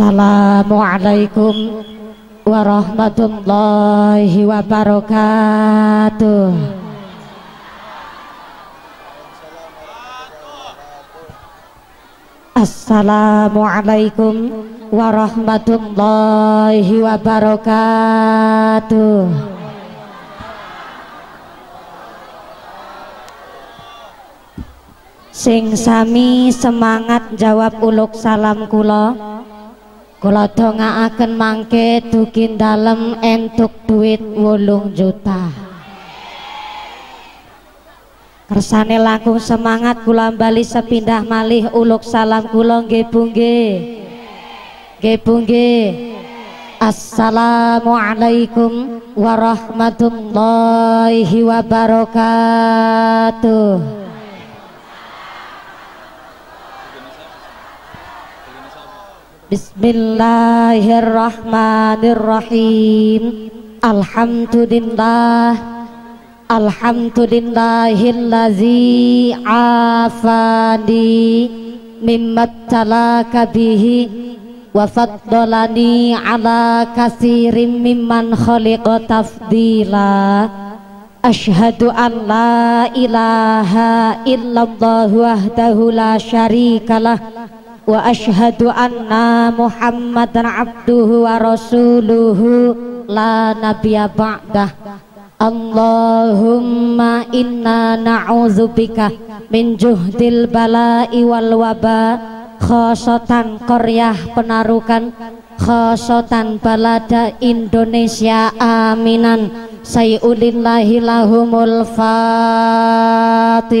Assalamualaikum warahmatullahi wabarakatuh. Assalamualaikum warahmatullahi wabarakatuh. Sing sami semangat jawab uluk salam kula. Kula dongaaken mangke dugi dalem entuk duit wolung juta. Kersane langkung semangat kula bali sepindah malih uluk salam kula nggih Bu nggih. Nggih. Assalamualaikum warahmatullahi wabarakatuh. Bismillahirrahmanirrahim. Alhamdulillah. Alhamdulillahillazi afani mimmat talaka bihi wa faddalani ala kasirin mimman khaliqa tafdila Ashhadu an la ilaha illallah wahdahu la syarikalah wa ashhadu anna muhammadan abduhu wa rasuluhu la nabiyya ba'dah. Allahumma inna na'udzubika min juhdil bala'i wal waba khosotan koryah penarukan khosotan balada Indonesia aminan. Sayulillahi lahumul fatihah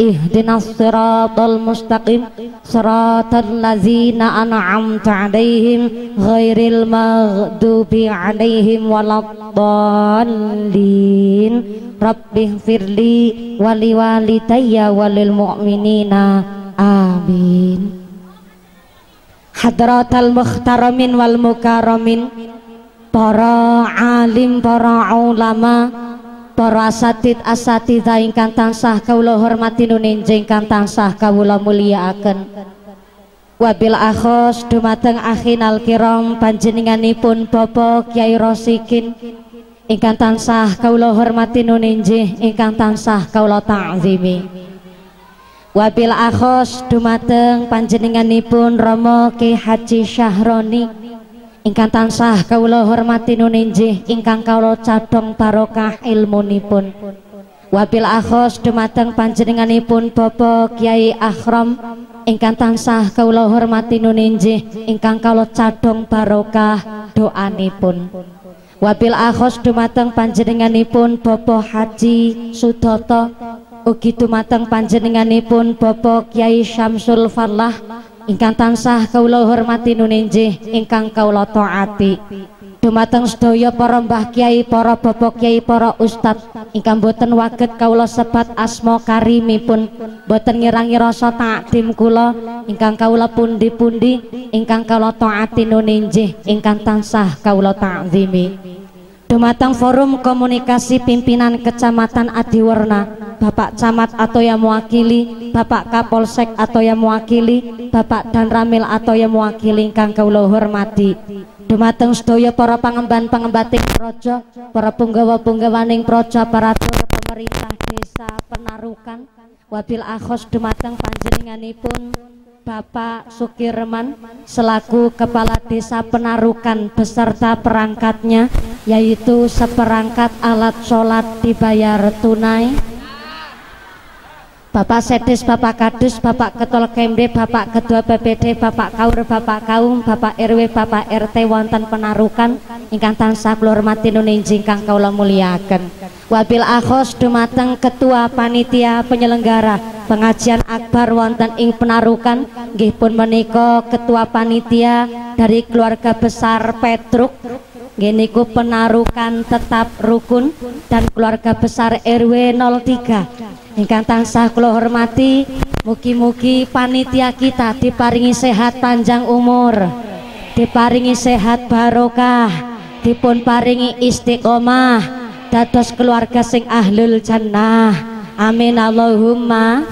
اهدنا الصراط المستقيم. صراط الذين أنعمت عليهم غير المغضوب عليهم ولا الضالين. رب اغفر لي ولوالدي وللمؤمنين. آمين. حضرات المخترمين والمكرمين para alim para ulama para asatid asatidah ingkang tansah kawula hormati nunenjing ingkang tansah kawula mulyakaken wabil akhos dumateng akhinal kiram panjenenganipun Bapak Kyai Rosikin. Ingkang tansah kawula hormati nunenjih ingkang tansah kawula ta'zimi. Wabil akhos dumateng panjenenganipun Romo Ki Haji Syahroni ingkang tansah kawula hormati nuninjih ingkang kawula cadhong barokah ilmunipun. Wabil akhos dumateng panjenenganipun Bapak Kiai Akhram ingkang tansah kawula hormati nuninjih ingkang kawula cadhong barokah doanipun. Wabil akhos dumateng panjenenganipun Bapak Haji Sudoto ugi dumateng panjenenganipun Bapak Kiai Syamsul Farlah ingkang tansah kawula hormati nunenjih ingkang kawula taati. Dumateng sedaya para mbah kiai para bapak kiai para ustad ingkang boten waget kawula sebat asma karimipun. Boten ngirangi rasa takdim kula ingkang kawula pundi-pundi ingkang kawula taati nunenjih ingkang tansah kawula takzimi dumateng forum komunikasi pimpinan kecamatan Adiwarna Bapak Camat atau yang mewakili, Bapak Kapolsek atau yang mewakili, Bapak Dan Ramil atau yang mewakili ingkang kawula hormati. Dumateng sedaya para pangemban-pangembating praja, para punggawa-punggawaning praja, aparatur pemerintah desa Penarukan, wabil akhos dumateng panjenenganipun Bapak Sukirman selaku Kepala Desa Penarukan beserta perangkatnya yaitu seperangkat alat sholat dibayar tunai Bapak Sedis, Bapak Kadus, Bapak Ketua KMD, Bapak Ketua BPD, Bapak Kaur, Bapak Kaum, Bapak RW, Bapak RT wonten penarukan ingkang tansah kula hormati nuninjing kang kaula mulyakaken. Wabil akhos dumateng Ketua Panitia Penyelenggara pengajian akbar wonten ing penarukan nggih pun menika Ketua Panitia dari keluarga besar Petruk Gini penarukan tetap rukun dan keluarga besar RW 03 ingkang tansah kula hormati mugi-mugi panitia kita diparingi sehat panjang umur diparingi sehat barokah dipun paringi istiqomah dados keluarga sing ahlul jannah. Amin. Allahumma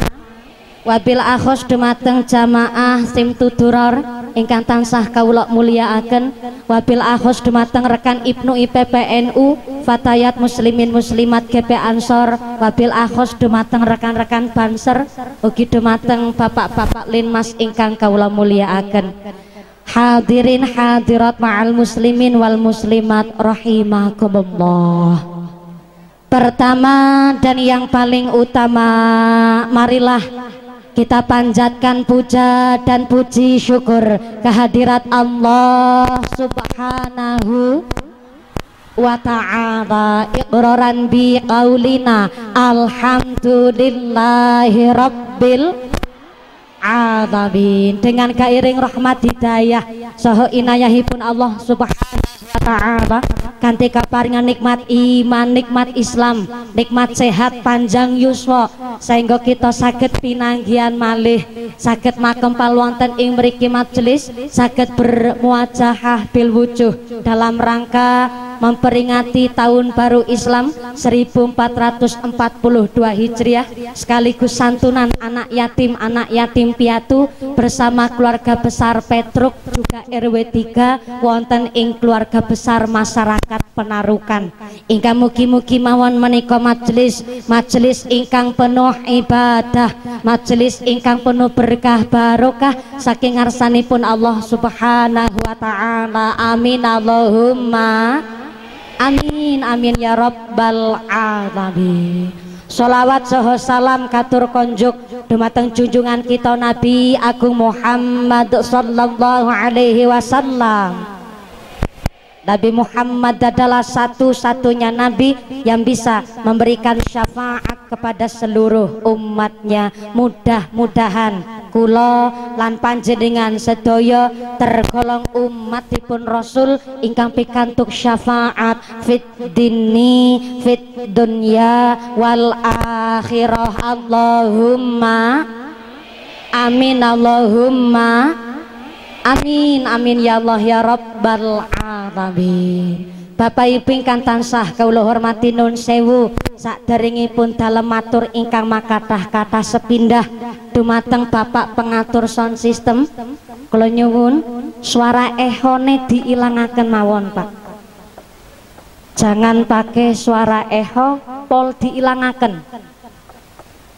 wabil akhos dumateng jamaah sim tuduror ingkang tansah kawula mulyakaken wabil akhos dumateng rekan Ibnu IPPNU Fatayat Muslimin Muslimat GP Ansor. Wabil akhos dumateng rekan-rekan Banser ugi dumateng bapak-bapak linmas ingkang kawula mulyakaken Hadirin hadirat ma'al muslimin wal muslimat rahimakumullah. Pertama dan yang paling utama marilah kita panjatkan puja dan puji syukur kehadirat Allah subhanahu wa ta'ala. Iqraran bi qaulina alhamdulillahi rabbil alamin dengan kairing rahmat hidayah saha inayahipun Allah subhanahu wa ta'ala. Kanthi kaparingan nikmat iman nikmat Islam nikmat sehat panjang yuswa. Sehingga kita sakit pinanggian malih sakit makempal wonten ing mriki majelis sakit bermuajahah bil dalam rangka memperingati tahun baru Islam 1442 Hijriah sekaligus santunan anak yatim anak yatim piatu bersama keluarga besar Petruk juga RW 3 wonten ing keluarga besar masyarakat penarukan. Ingkang mugi-mugi mawon menika majelis majelis ingkang penuh ibadah majelis ingkang penuh berkah barokah saking ngarsanipun Allah Subhanahu wa taala. Amin. Allahumma Amin amin ya rabbal alamin. Salawat soho salam katur konjuk dumateng junjungan kita Nabi Agung Muhammad sallallahu alaihi wasallam Nabi Muhammad adalah satu-satunya Nabi yang bisa memberikan syafaat kepada seluruh umatnya. Mudah-mudahan kula lan panjenengan sedaya tergolong umatipun Rasul ingkang pikantuk syafaat fit dini fit dunya wal akhirah. Allahumma amin. Allahumma Amin amin ya Allah ya Rabbal alamin. Bapak Ibu ingkang tansah kawula hormati nun sewu saderengipun dalem matur ingkang makathah-kathah sepindah dumateng Bapak pengatur sound system kula nyuwun suara ehone diilangaken mawon Pak. Jangan pakai suara eho pol diilangaken.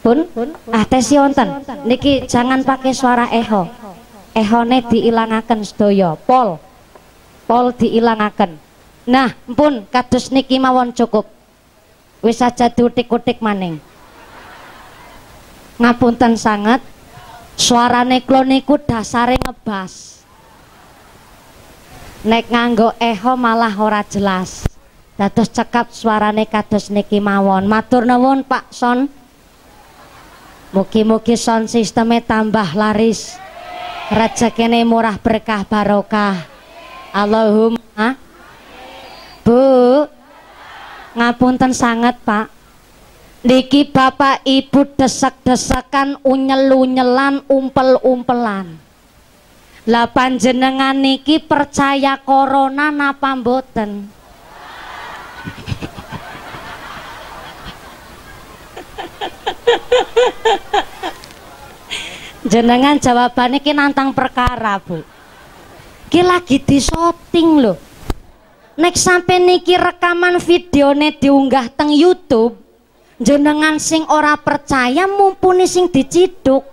Pun, ah tesi wonten. Niki jangan pakai suara eho ehone diilangaken sedaya. Pol. Pol diilangaken. Nah pun kados niki mawon cukup. Wis aja diutik-utik maning. Ngapunten sangat suarane kula niku dasare ngebas. Nek nganggo eho malah ora jelas. Dados cekap suarane kados niki mawon. Matur nuwun Pak Son. Mugi-mugi sound sistemnya tambah laris rezekine murah berkah barokah. Allahumma Bu ngapunten sangat Pak. Niki Bapak Ibu desek-desekan unyel-unyelan umpel-umpelan. Lah panjenengan niki percaya corona napa mboten jenengan jawabannya ki nantang perkara bu. Ki lagi di shooting loh nek sampai niki rekaman videonya diunggah teng YouTube jenengan sing ora percaya mumpuni sing diciduk.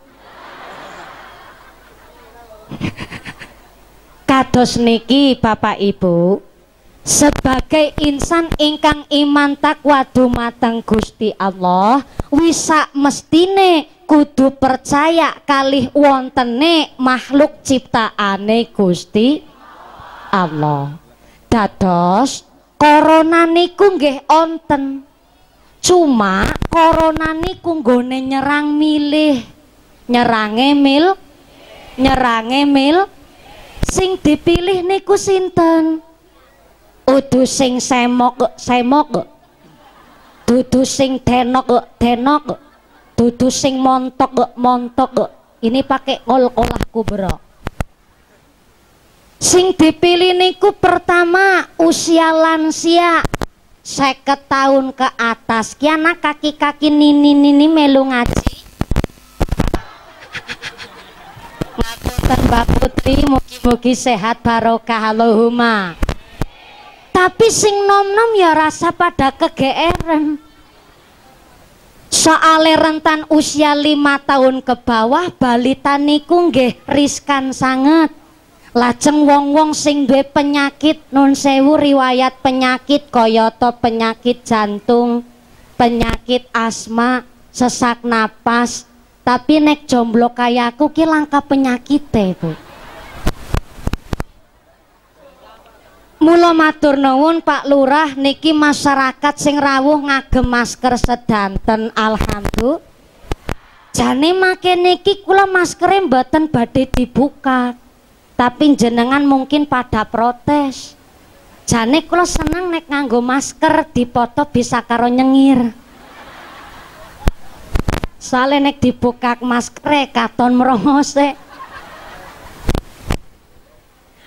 Kados niki Bapak Ibu sebagai insan ingkang iman takwa dumateng Gusti Allah wisa mestine kudu percaya kalih wontene makhluk ciptaane Gusti Allah. Dados corona niku nggih onten. Cuma corona niku nggone nyerang milih. Nyerange mil nyerange mil sing dipilih niku sinten? Udu sing semok semok. Dudu sing denok denok. Dudu sing montok montok. Ini pakai kol kolah kubro sing dipilih niku pertama usia lansia. Seket tahun ke atas. Kiana kaki-kaki nini nini melu ngaji. Ngapunten Mbak Putri mugi-mugi sehat barokah. Allahumma tapi sing nom-nom ya rasa pada kegeeran. Soale rentan usia lima tahun ke bawah balita niku nggih riskan sangat lajeng wong-wong sing duwe penyakit non sewu riwayat penyakit koyoto penyakit jantung penyakit asma sesak napas. Tapi nek jomblo kayaku ki langka penyakit bu Mula matur nuwun Pak Lurah niki masyarakat sing rawuh ngagem masker sedanten alhamdulillah. Jane make niki kula maskere mboten badhe dibuka. Tapi jenengan mungkin pada protes. Jane kula seneng nek nganggo masker dipoto bisa karo nyengir. Soale nek dibuka maskere katon merongose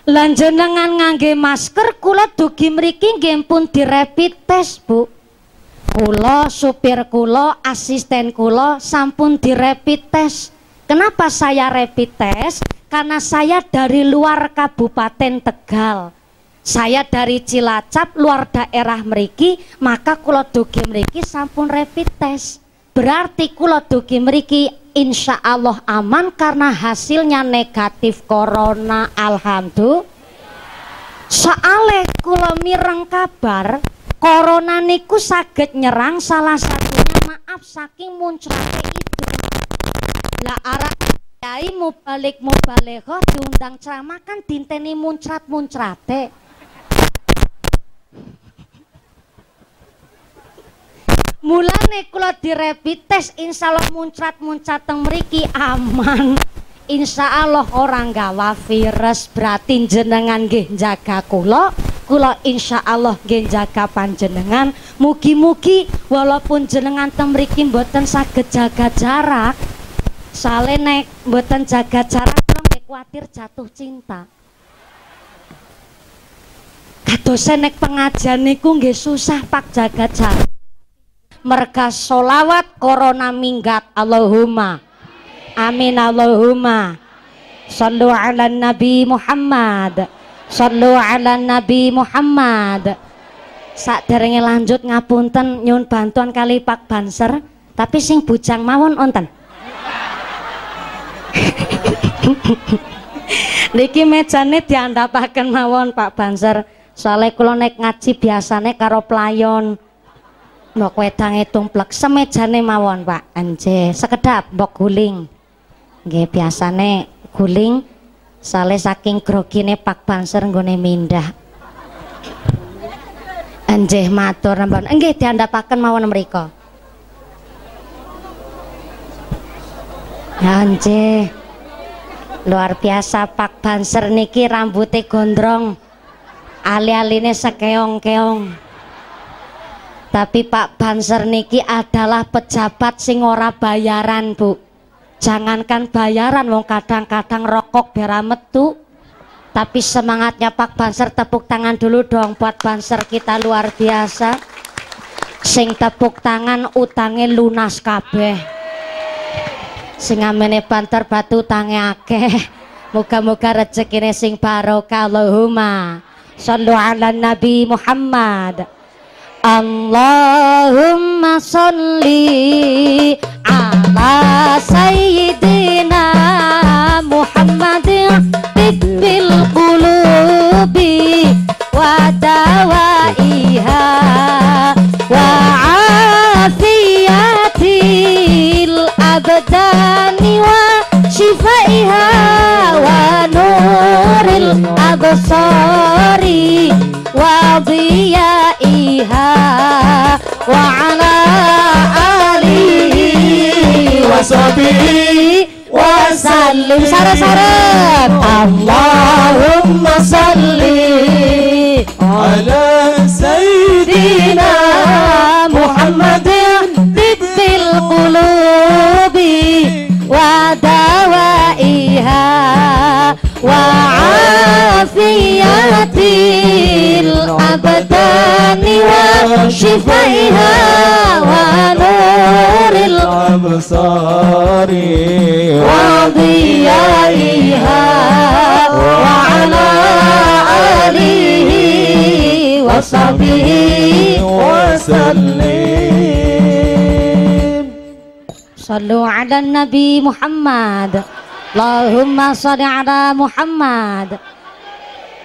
lan jenengan ngangge masker kula dugi mriki nggih pun direpit tes Bu. Kula supir kula asisten kula sampun direpit tes. Kenapa saya rapid test karena saya dari luar Kabupaten Tegal. Saya dari Cilacap luar daerah meriki maka kula dugi mriki sampun rapid test berarti kula dugi mriki insya Allah aman karena hasilnya negatif corona alhamdulillah. Soale kula mireng kabar corona niku saged nyerang salah satunya maaf saking muncrate itu. Lah arah Kiai mubalik mubaleghah diundang ceramah kan dinteni muncrat-muncrate mulane kula direpit tes insyaallah muncrat-muncrat teng mriki aman. Insya Allah orang gawa virus berarti jenengan nggih jaga kula. Kula insya Allah nggih jaga panjenengan. Mugi-mugi walaupun jenengan teng mriki mboten saged jaga jarak sale nek mboten jaga jarak kula kuatir jatuh cinta. Kadose nek pengajian niku nggih susah pak jaga jarak merga solawat corona minggat. Allahumma. Amin Allahumma. Sallu ala nabi Muhammad. Sallu ala nabi Muhammad. Saat derenge lanjut ngapunten nyun bantuan kali Pak Banser. Tapi sing bujang mawon onten niki mejane diandapaken mawon Pak Banser. Soalnya kalau naik ngaji biasanya karo pelayon mbok wedange tumplek semejane mawon Pak. Anje sekedap mbok guling. Nggih biasane guling sale saking grogine Pak Banser nggone mindah. Anjeh matur nembon nggih diandhapaken mawon mriku Anjeh luar biasa Pak Banser niki rambutnya gondrong. Ali-aline sekeong-keong tapi Pak Banser niki adalah pejabat sing ora bayaran Bu. Jangankan bayaran wong kadang-kadang rokok bera metu tapi semangatnya Pak Banser tepuk tangan dulu dong buat Banser kita luar biasa. Sing tepuk tangan utangnya lunas kabeh. Sing amene banter batu utange akeh. Muga-muga rezekine sing barokah. Allahumma sallu ala nabi Muhammad Allahumma salli ala sayyidina Muhammadin tibbil qulubi wa dawaiha wa afiyatil abdani wa shifaiha wa nuril absari wa dhiyaiha عليها وعلى آله وصحبه وسلم. سارة سارة. اللهم صل على سيدنا محمد وعافية الأبدان وشفائها ونور الأبصار. وضيائها وعلى آله وصحبه وسلم. صلوا على النبي محمد. Allahumma sholli ala Muhammad.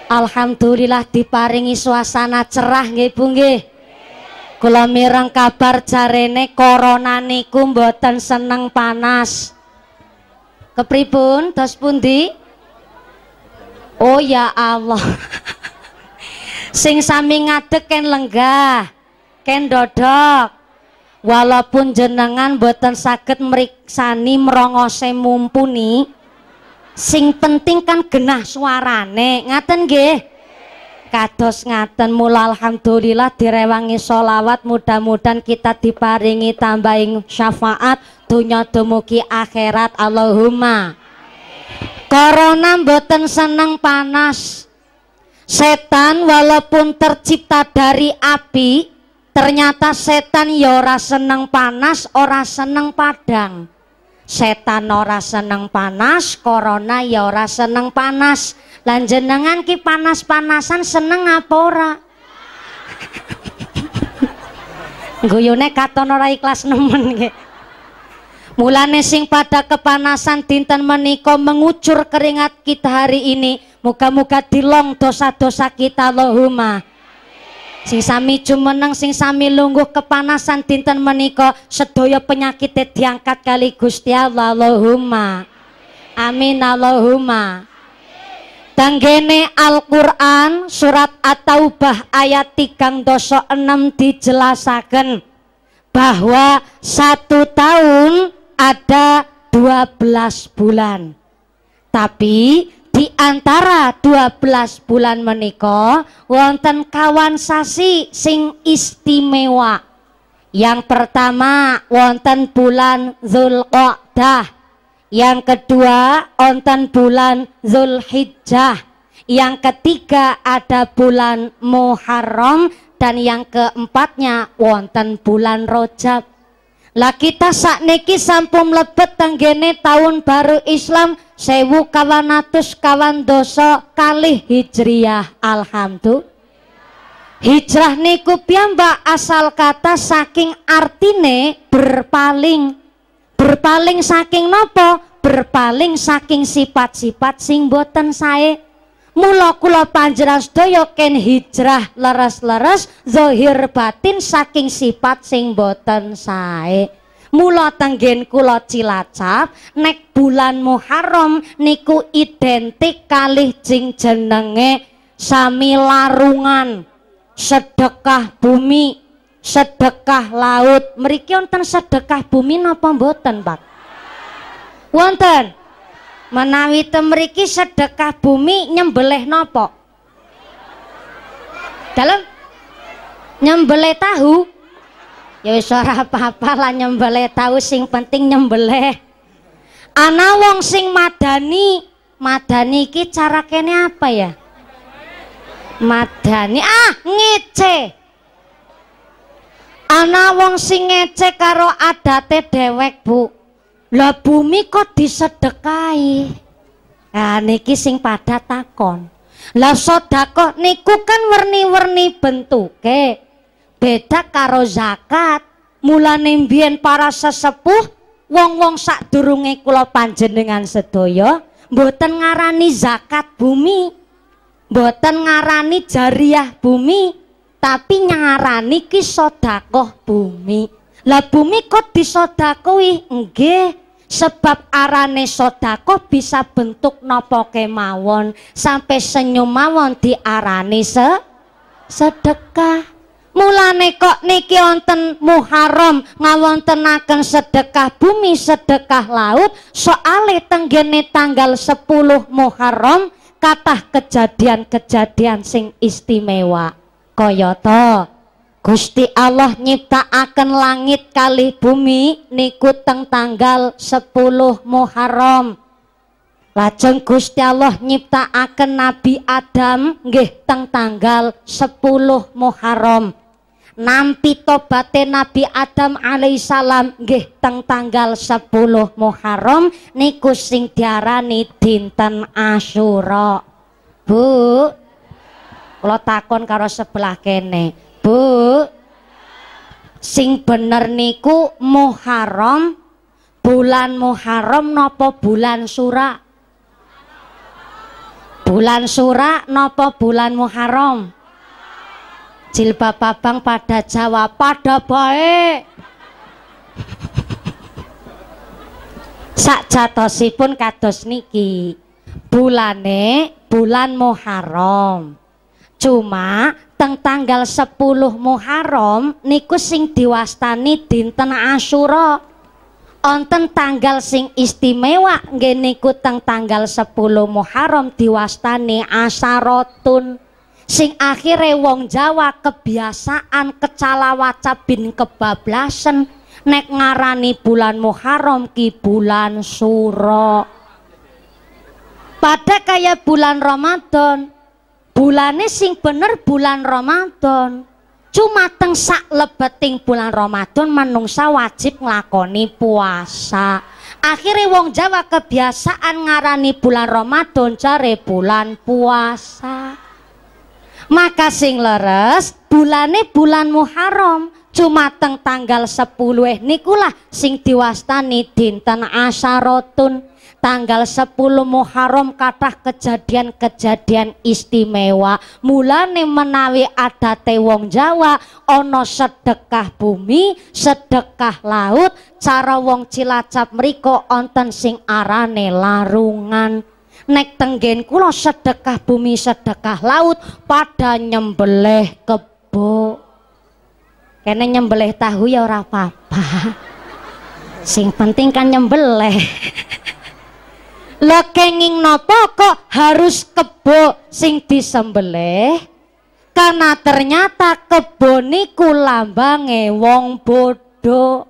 Alhamdulillah diparingi suasana cerah nggih Bu nggih. Kula mireng kabar jarene corona niku mboten seneng panas. Kepripun dos pundi? Oh ya Allah. Sing sami ngadeg ken lenggah, ken dodok. Walaupun jenengan mboten saged mriksani merongose mumpuni, sing penting kan genah suarane. Ngaten nggih? Kados ngaten mula alhamdulillah direwangi solawat mudah-mudahan kita diparingi tambahin syafaat dunya dumugi akhirat. Allahumma. Corona boten seneng panas. Setan walaupun tercipta dari api ternyata setan ya ora seneng panas ora seneng padang setan ora seneng panas corona ya ora seneng panas. Lan jenengan ki panas-panasan seneng apa ora? Guyone katon ora ikhlas nemen nggih Mulane sing pada kepanasan dinten menika mengucur keringat kita hari ini. Muga-muga dilong dosa-dosa kita Allahumma sing sami jumeneng sing sami lungguh kepanasan dinten menika sedaya penyakit diangkat kali Gusti Allah. Allahumma. Amin Allahumma. Tanggene Al-Quran surat At-Taubah ayat tigang doso enam dijelasaken bahwa satu tahun ada 12 bulan. Tapi di antara 12 bulan menika wonten kawan sasi sing istimewa. Yang pertama wonten bulan Zulqa'dah. Yang kedua wonten bulan Zulhijjah. Yang ketiga ada bulan Muharram dan yang keempatnya wonten bulan Rojab. Lah kita niki sampun mlebet tanggene tahun baru Islam sewu kawan atus kawan doso kali hijriyah alhamdulillah. Hijrah niku piyambak asal kata saking artine berpaling. Berpaling saking nopo? Berpaling saking sifat-sifat sing boten sae. Mula kula panjenengan sedaya ken hijrah leres-leres zahir batin saking sifat sing boten sae. Mula tenggen kula Cilacap nek bulan Muharram niku identik kalih jing jenenge sami larungan sedekah bumi sedekah laut. Mriki wonten sedekah bumi napa mboten Pak? Wonten menawi temriki sedekah bumi nyembelih nopo? Dalam nyembelih tahu? Ya ora apa-apa lah nyembelih tahu sing penting nyembelih. Ana wong sing madani madani iki cara kene apa ya? Madani ah ngece. Ana wong sing ngece karo adate dewek bu lah bumi kok disedekahi nah niki sing pada takon. Lah sodako niku kan werni-werni bentuke. Beda karo zakat. Mulane mbien para sesepuh wong-wong sak durunge kula panjenengan sedaya mboten ngarani zakat bumi mboten ngarani jariah bumi tapi ngarani ki sodakoh bumi. Lah bumi kok disodakoi nggih sebab arane sodako bisa bentuk nopo kemawon. Sampai senyum mawon diarani se sedekah. Mulane kok niki wonten Muharram ngawontenaken sedekah bumi sedekah laut. Soale tenggene tanggal 10 Muharram katah kejadian-kejadian sing istimewa. Kayata Gusti Allah nyiptaaken langit kali bumi niku teng tanggal 10 Muharram. Lajeng Gusti Allah nyiptakaken Nabi Adam nggih teng tanggal 10 Muharram. Nampi tobate Nabi Adam alaihissalam nggih teng tanggal 10 Muharram niku sing diarani dinten Asyura. Bu. Kula takon karo sebelah kene. Bu. Sing bener niku Muharram bulan Muharram napa bulan Sura? Bulan Sura napa bulan Muharram? Jilbab babang pada jawab pada baik. Sak jatosipun kados niki. Bulane bulan Muharram. Cuma teng tanggal 10 Muharram niku sing diwastani dinten Asyura. Onten tanggal sing istimewa nggih niku teng tanggal 10 Muharram diwastani asarotun sing akhirnya wong Jawa kebiasaan kecalawaca bin kebablasan nek ngarani bulan Muharram ki bulan suro. Pada kayak bulan Ramadan bulannya sing bener bulan Ramadan Cuma teng sak lebeting bulan Ramadan manungsa wajib nglakoni puasa. Akhirnya wong Jawa kebiasaan ngarani bulan Ramadan cari bulan puasa. Maka sing leres bulane bulan Muharram cuma teng tanggal 10 eh nikulah sing diwastani dinten Asyarotun tanggal 10 Muharram kathah kejadian-kejadian istimewa. Mulane menawi adate wong Jawa ana sedekah bumi sedekah laut cara wong Cilacap mriko onten sing arane larungan. Nek tenggen kula sedekah bumi sedekah laut pada nyembelih kebo kene nyembelih tahu ya ora apa-apa. Sing penting kan nyembelih Lah kenging nopo kok harus kebo sing disembelih? Karena ternyata kebo niku lambange wong bodoh.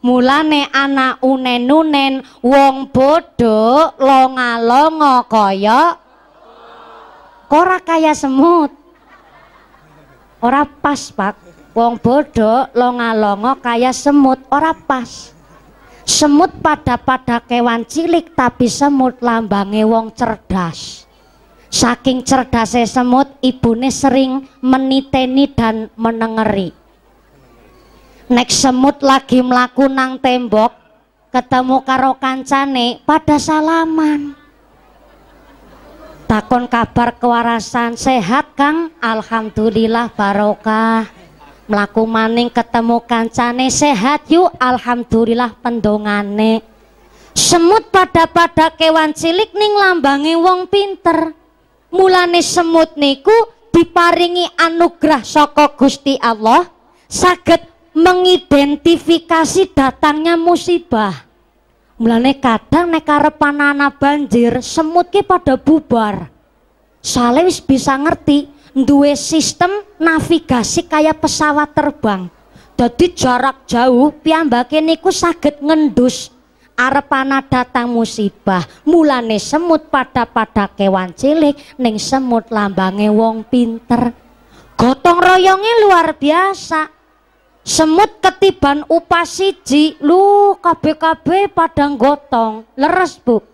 Mulane anak unen-unen wong bodoh longa-longa kaya ora kaya semut. Ora pas, Pak. Wong bodoh longa-longa kaya semut, ora pas. Semut pada-pada kewan cilik tapi semut lambange wong cerdas. Saking cerdasnya semut, ibune sering meniteni dan menengeri. Nek semut lagi melaku nang tembok, ketemu karo kancane pada salaman. Takon kabar kewarasan sehat Kang, Alhamdulillah barokah melaku maning ketemu kancane sehat yuk. Alhamdulillah pendongane. Semut pada pada kewan cilik ning lambangi wong pinter. Mulane semut niku diparingi anugerah saka Gusti Allah saged mengidentifikasi datangnya musibah. Mulane kadang nek arep banjir semut ki pada bubar. Saleh bisa ngerti duwe sistem navigasi kayak pesawat terbang. Jadi jarak jauh piyambake niku saged ngendus. Arepana datang musibah mulane semut pada pada kewan cilik ning semut lambange wong pinter. Gotong royongnya luar biasa. Semut ketiban upah siji lu kabeh-kabeh padang gotong. Leres bu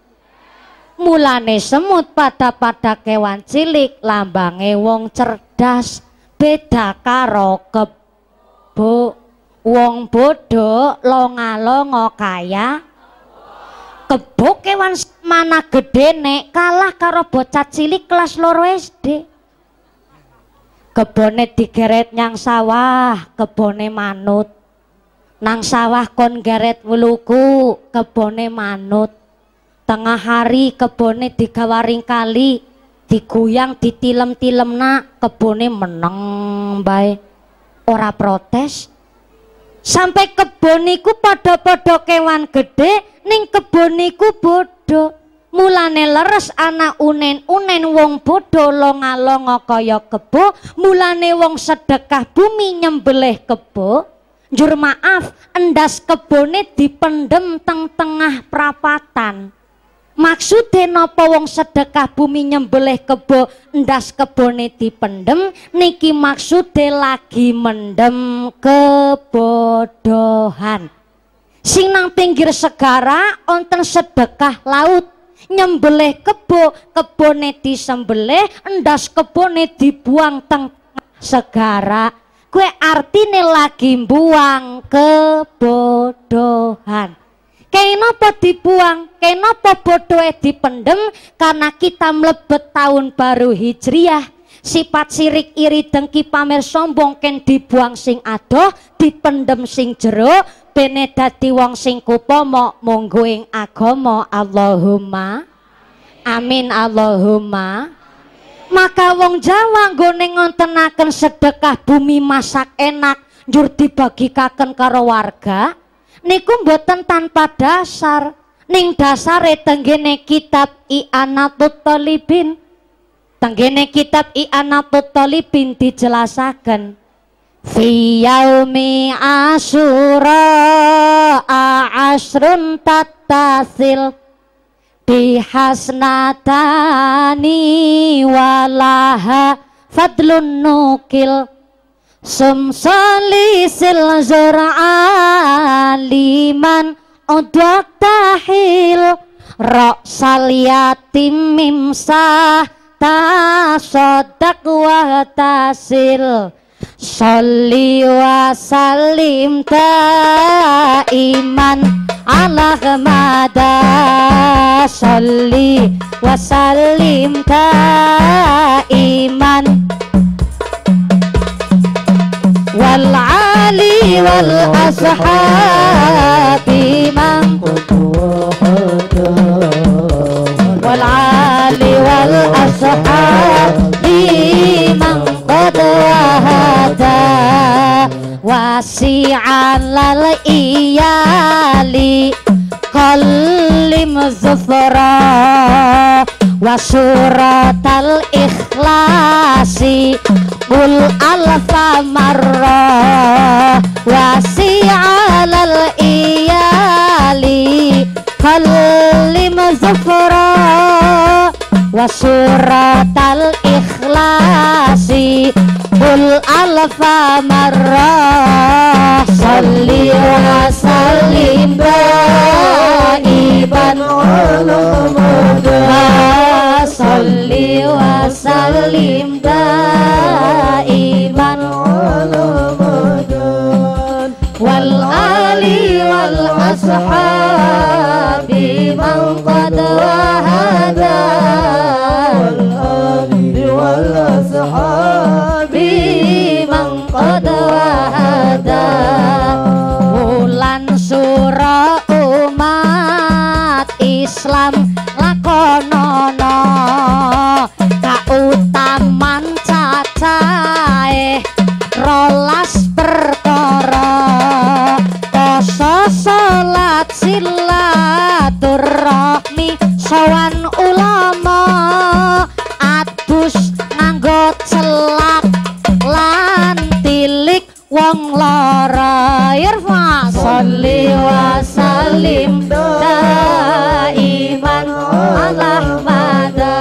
mulane semut pada pada kewan cilik lambange wong cerdas beda karo kebo wong bodoh longa-longa kaya. Kebo kewan mana gede nek kalah karo bocah cilik kelas loro SD kebone digeret nyang sawah kebone manut. Nang sawah kon geret wuluku kebone manut tengah hari kebone digawaring kali diguyang ditilem-tilem nak. Kebone meneng bae. Ora protes. Sampai keboniku pada-pada kewan gede ning keboniku bodoh mulane leres anak unen-unen wong bodoh longa-longa kaya kebo. Mulane wong sedekah bumi nyembelih kebo. Jur maaf endas kebone dipendem teng tengah prapatan Maksude napa wong sedekah bumi nyembelih kebo ndas kebone dipendem niki maksude lagi mendem kebodohan. Sing nang pinggir segara onten sedekah laut nyembelih kebo kebone disembelih ndas kebone dibuang teng segara kue artine lagi buang kebodohan Kenapa dibuang? Kenapa bodoh dipendem? Karena kita melebet tahun baru Hijriah. Sifat sirik iri dengki pamer sombong ken dibuang sing adoh, dipendem sing jero, bene dadi wong sing kupomo monggo ing agama Allahumma. Amin Allahumma. Maka wong Jawa nggone ngontenaken sedekah bumi masak enak njur dibagikaken karo warga niku mboten tanpa dasar. Ning dasare tenggene kitab I'anatut Talibin tenggene kitab I'anatut Talibin dijelasaken. Fi yaumi asyura asrun tattasil. Bihasnatani walaha fadlun nukil Sumsali sil liman odak tahil Roksal yatim mimsah tasodak wa tasil wa salim iman ala kemada Sholli wa salim iman والعلي والأصحاب من والعلي والأصحاب من قد وهدى واسعا للإيالي كلم زفره wasuratal ikhlasi Qul alfa marra wasi'alal iyali Kalim zufra. Wasuratal ikhlasi Qul alfa marra. Salli wa sallim daiban ala salli wa sallim daiman wal ali wal ashabi man qad wahada. Wal ali wal ashabi wahada bulan surah umat Islam lakonono. Kautaman cacahe rolas perkara. Poso salat silaturahmi salli wa sallim daiman ala mada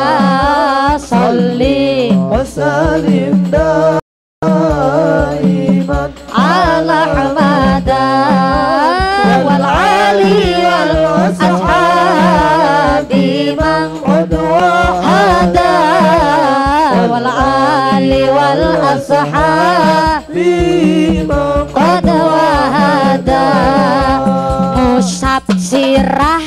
salli wa sallim daiman ala mada wal ali wal ashabi man wahada wal ali wal ashabi qad sirah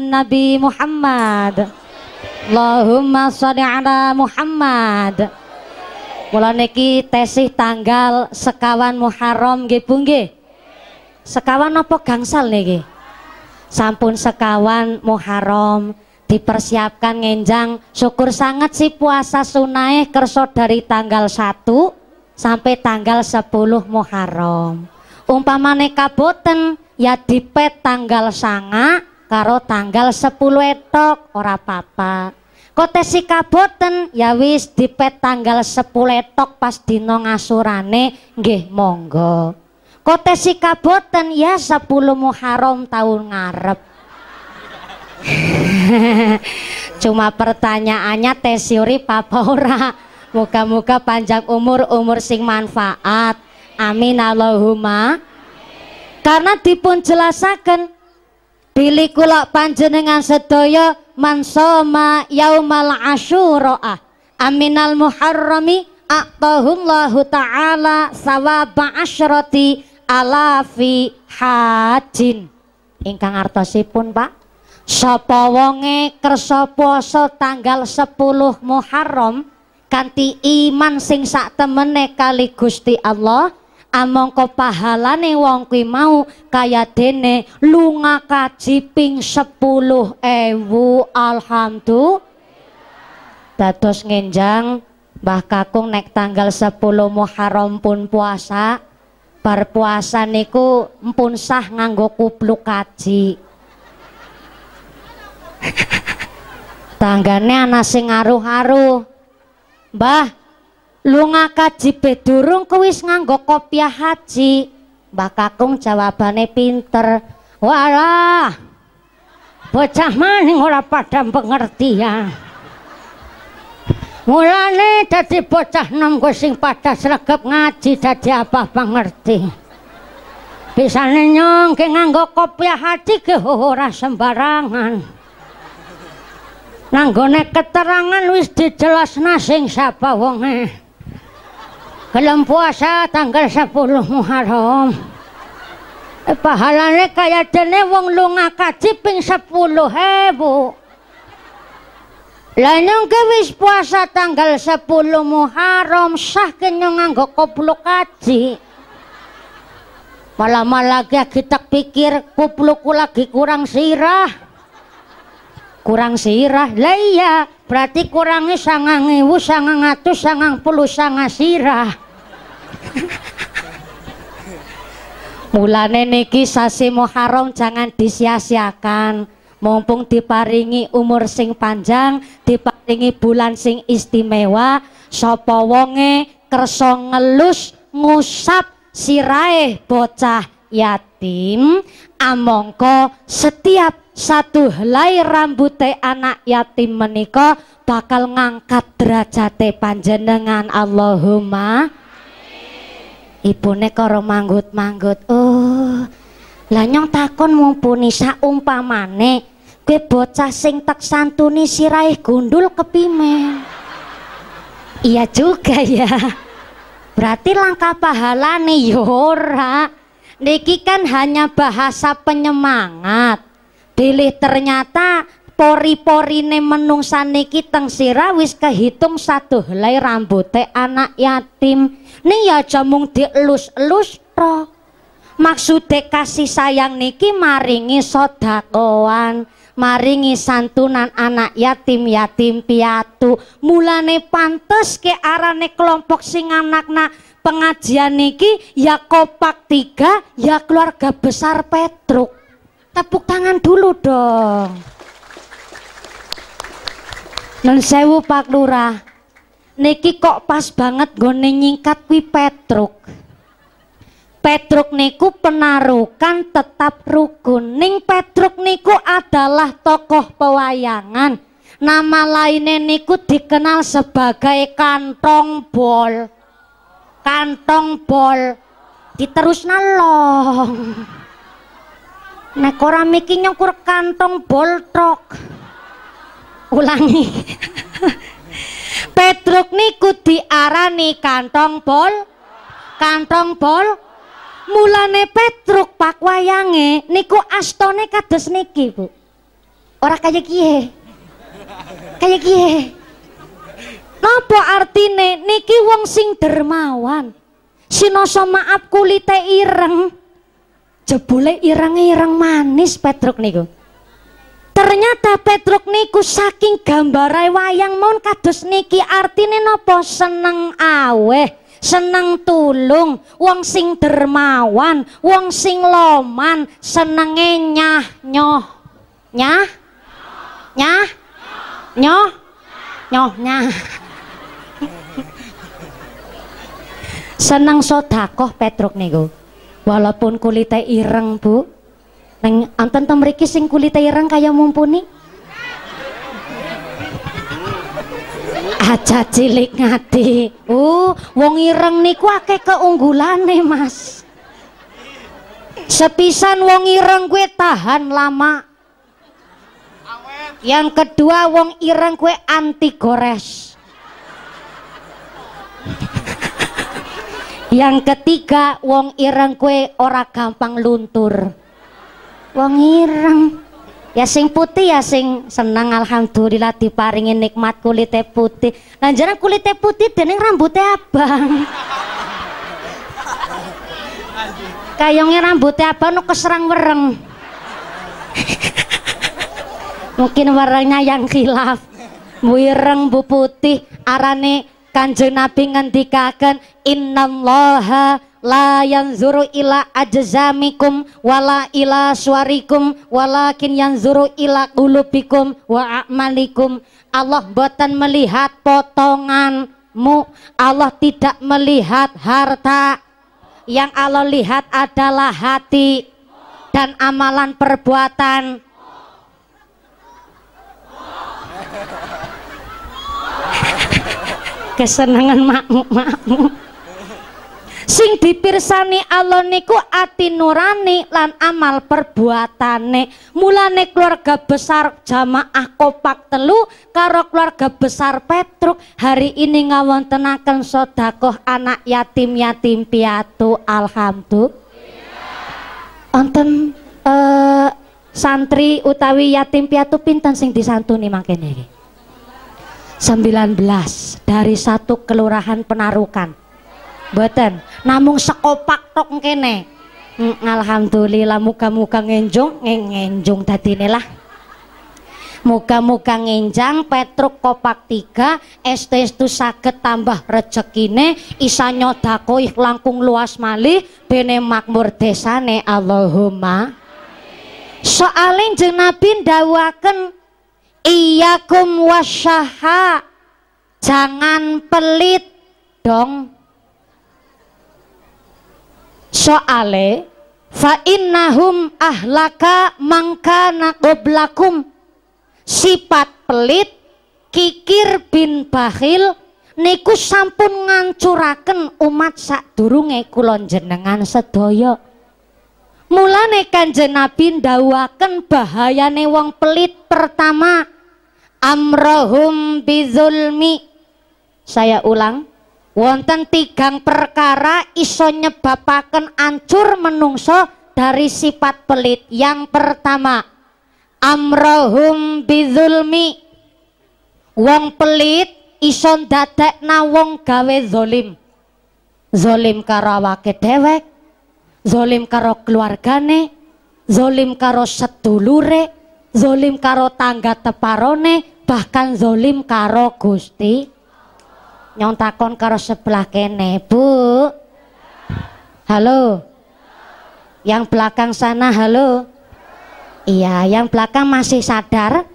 Nabi Muhammad. Allahumma sholli ala Muhammad. Mula niki tesih tanggal sekawan Muharram nggih Bu Sekawan apa gangsal niki? Sampun sekawan Muharram dipersiapkan ngenjang. Syukur sangat si puasa sunai kerso dari tanggal 1 sampai tanggal 10 Muharram. Umpamane kaboten ya dipet tanggal sanga karo tanggal 10 etok ora papa kote si kaboten ya wis dipet tanggal 10 etok pas dino ngasurane nggih monggo. Kote si kaboten ya 10 Muharram tahun ngarep. Cuma pertanyaannya tesiuri papa ora? Muka-muka panjang umur umur sing manfaat. Amin Allahumma. Karena dipun jelasaken pilih kula panjenengan sedaya mansoma yaumal asyuraah aminal muharrami aqtahullahu ta'ala sawaba asyrati alafi hajin. Ingkang artosipun pak. Sapa wonge kersa puasa tanggal 10 Muharram kanthi iman sing sak temene kali Gusti Allah amangka pahalane wong kuwi mau kaya dene lunga kaji ping 10.000 alhamdulillah. Dados ngenjang Mbah Kakung nek tanggal 10 Muharram pun puasa bar puasa niku mpun sah nganggo kupluk kaji. Tanggane ana sing aruh-aruh. Mbah lunga kaji bedurung kuwis nganggo kopiah haji. Mbah Kakung jawabane pinter. Walah bocah maning ora pada pengertian mulane dadi bocah nom sing pada sregep ngaji dadi apa pengerti. Bisane nyong ke nganggo kopiah haji ke ora sembarangan. Nanggone keterangan wis dijelasna sing sapa wonge gelem puasa tanggal 10 Muharram. Eh, pahalane kaya dene wong lunga kaji ping 10 hebu lah ke wis puasa tanggal 10 Muharram sah kenyong nganggo kopluk kaji. Malah-malah kita pikir kuplukku lagi kurang sirah. Kurang sirah? Lah iya berarti kurangnya sangang ibu sangang atus sangang puluh sangang sirah mulane niki sasi Muharram jangan disia-siakan. Mumpung diparingi umur sing panjang diparingi bulan sing istimewa sapa wonge kersa ngelus ngusap sirahe bocah yatim. Amongko setiap satu helai rambute anak yatim menika bakal ngangkat derajate panjenengan. Allahumma ibune karo manggut-manggut. Oh lah nyong takon mumpuni saumpamane kowe bocah sing tak santuni sirai gundul kepimen. Iya juga ya. Berarti langkah pahalane yora niki kan hanya bahasa penyemangat. Pilih ternyata pori-porine menungsa niki teng sira wis kehitung satu helai rambute anak yatim. Nih ya jamung dielus-elus tok. Maksude kasih sayang niki maringi sodakoan, maringi santunan anak yatim yatim piatu. Mulane pantes ke arane kelompok sing anak-anak pengajian niki ya kopak tiga ya keluarga besar Petruk tepuk tangan dulu dong non sewu Pak Lurah. Niki kok pas banget gone nyingkat kuwi Petruk. Petruk niku penarukan tetap rukun ning Petruk niku adalah tokoh pewayangan. Nama lainnya niku dikenal sebagai kantong bol. Kantong bol. Diterus nalong. Nek ora miki nyukur kantong boltrok. Ulangi. Petruk niku diarani kantong bol. Kantong bol. Mulane Petruk pak wayange niku astone kados niki bu. Ora kaya kiye. Kaya kiye. Napa artine niki wong sing dermawan? Sinoso maaf kulite ireng. Jebule ireng-ireng manis Petruk niku ternyata Petruk niku saking gambarai wayang mon kados niki. Artine nopo seneng aweh seneng tulung wong sing dermawan wong sing loman senenge nyah nyoh. Nyah? Nyah? Nyoh? Nyoh nyah. Seneng sodakoh Petruk niku. Walaupun kulitnya ireng bu neng anten mriki sing kulitnya ireng kaya mumpuni? Aja cilik ngati uh wong ireng niku akeh keunggulane mas. Sepisan wong ireng gue tahan lama. Yang kedua wong ireng gue anti gores. Yang ketiga wong ireng kue ora gampang luntur wong ireng. Ya sing putih ya sing senang alhamdulillah diparingi nikmat kulitnya putih. Nah jarang kulitnya putih dan yang rambutnya abang. Kayongnya rambutnya abang nu keserang wereng. Mungkin warnanya yang khilaf. Wireng bu putih arane kanjeng nabi ngendikaken innallaha la yanzuru ila ajzamikum wala ila suarikum walakin yanzuru ila qulubikum wa a'malikum. Allah boten melihat potonganmu. Allah tidak melihat harta. Yang Allah lihat adalah hati dan amalan perbuatan. Kesenangan makmuk-makmuk sing dipirsani Allah niku ati nurani lan amal perbuatane. Mulane keluarga besar jamaah kopak telu karo keluarga besar Petruk hari ini ngawontenaken sodakoh anak yatim yatim piatu. Alhamdulillah. Wonten uh, santri utawi yatim piatu pinten sing disantuni mangkene iki? 19 dari satu kelurahan penarukan Boten, namung sekopak tok kene. Mm, alhamdulillah muka-muka ngenjung, ngenjung dadine lah. Muka-muka ngenjang Petruk kopak tiga Estestu saged tambah rezekine Isa nyodakoi langkung luas malih Bene makmur desane Allahumma Soalin jeng Nabi ndawaken Iyakum wasyaha Jangan pelit dong soale fa innahum ahlaka mangkana qablakum sifat pelit kikir bin bakhil niku sampun ngancuraken umat sadurunge kula jenengan sedaya. Mulane kanjeng Nabi ndawuhaken bahayane wong pelit pertama amrohum bizulmi. Saya ulang wonten tigang perkara iso nyebabaken ancur menungso dari sifat pelit. Yang pertama amrohum bizulmi. Wong pelit iso na wong gawe zolim. Zolim karo awake dewek zolim karo keluargane zolim karo sedulure zolim karo tangga teparone bahkan zolim karo Gusti nyong takon karo sebelah kene bu. Halo. Yang belakang sana halo. Iya yang belakang masih sadar.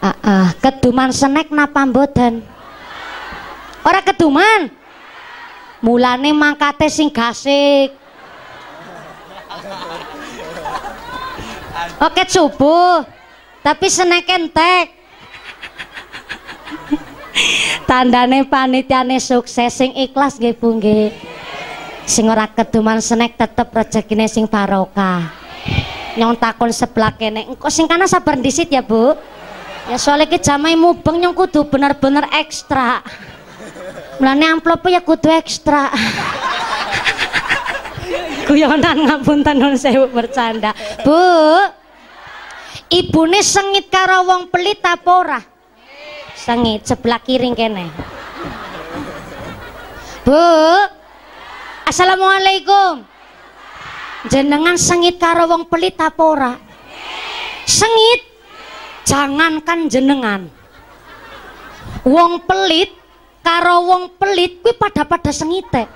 Uh, uh, keduman senek napa mboten? Ora keduman. Mulane mangkate sing gasik. Oke subuh. Tapi senek entek tandane panitiane sukses sing ikhlas nggih Bu nggih sing ora keduman senek tetep rezekine sing barokah nyong takon sebelah kene engko sing kana sabar disit ya Bu ya soalnya ke jamai mubeng nyong kudu bener-bener ekstra Mulane amplop ya kudu ekstra. Guyonan ngapunten nun sewu bercanda. Bu. Ibune sengit karo wong pelit apa ora? Sengit sebelah kiring kene. Bu. Assalamualaikum. Jenengan sengit karo wong pelit apa ora? Sengit. Jangankan jenengan. Wong pelit karo wong pelit kuwi pada-pada sengite.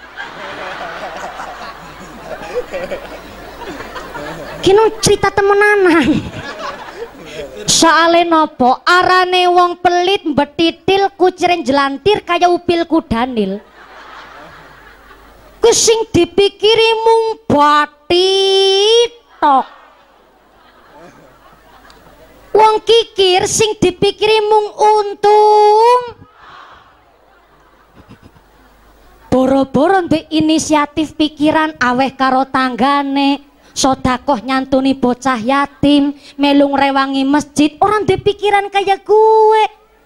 Kino cerita temenanan. Soale nopo arane wong pelit betitil kuciren jelantir kaya upil kudanil. Ku sing dipikiri mung batitok. Wong kikir sing dipikiri mung untung. Boro-boro inisiatif pikiran aweh karo tanggane sodakoh nyantuni bocah yatim melung rewangi masjid. Orang di pikiran kayak gue.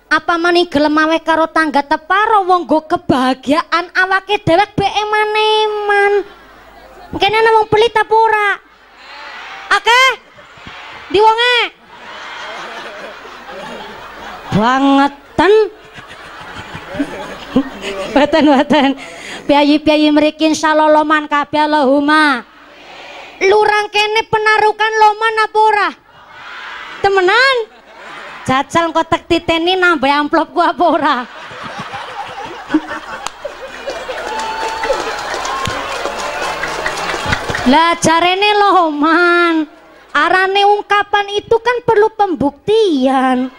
Apa mani gelem aweh karo tangga teparo? Wong go kebahagiaan awake dewek be eman-eman kene ana wong pelit apa akeh di wonge? Bangetan. Watan watan. Piyayi-piyayi mriki insyaallah kabeh Allahumma. Lurang kene penarukan loman apa ora? Temenan? Jajal kotek titeni nambah amplop gua apa ora? Lah jarene loman. Arane ungkapan itu kan perlu pembuktian.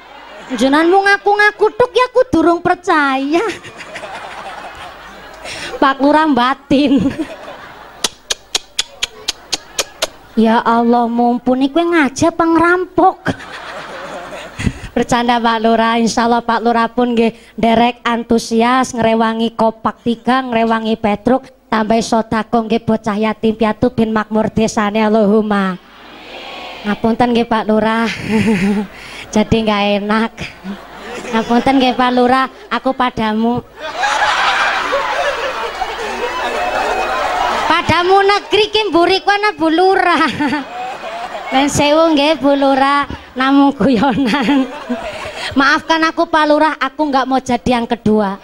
Jenanmu ngaku-ngaku tuk ya aku durung percaya. Pak Lurah batin. Ya Allah mumpuni kue ngajak pengrampok. Bercanda Pak Lurah, insya Allah Pak Lurah pun nggih derek antusias ngerewangi kopak tiga, ngerewangi petruk, tambah sodako nggih bocah yatim piatu bin makmur desane Allahumma. Ngapunten nggih Pak Lurah. Jadi nggak enak. Ngapunten nggih Pak Lurah, aku padamu. Padamu negeri ki mburi ana Bu Lurah. Dan sewu nggih Bu Lurah, namung guyonan. Maafkan aku Pak Lurah, aku nggak mau jadi yang kedua.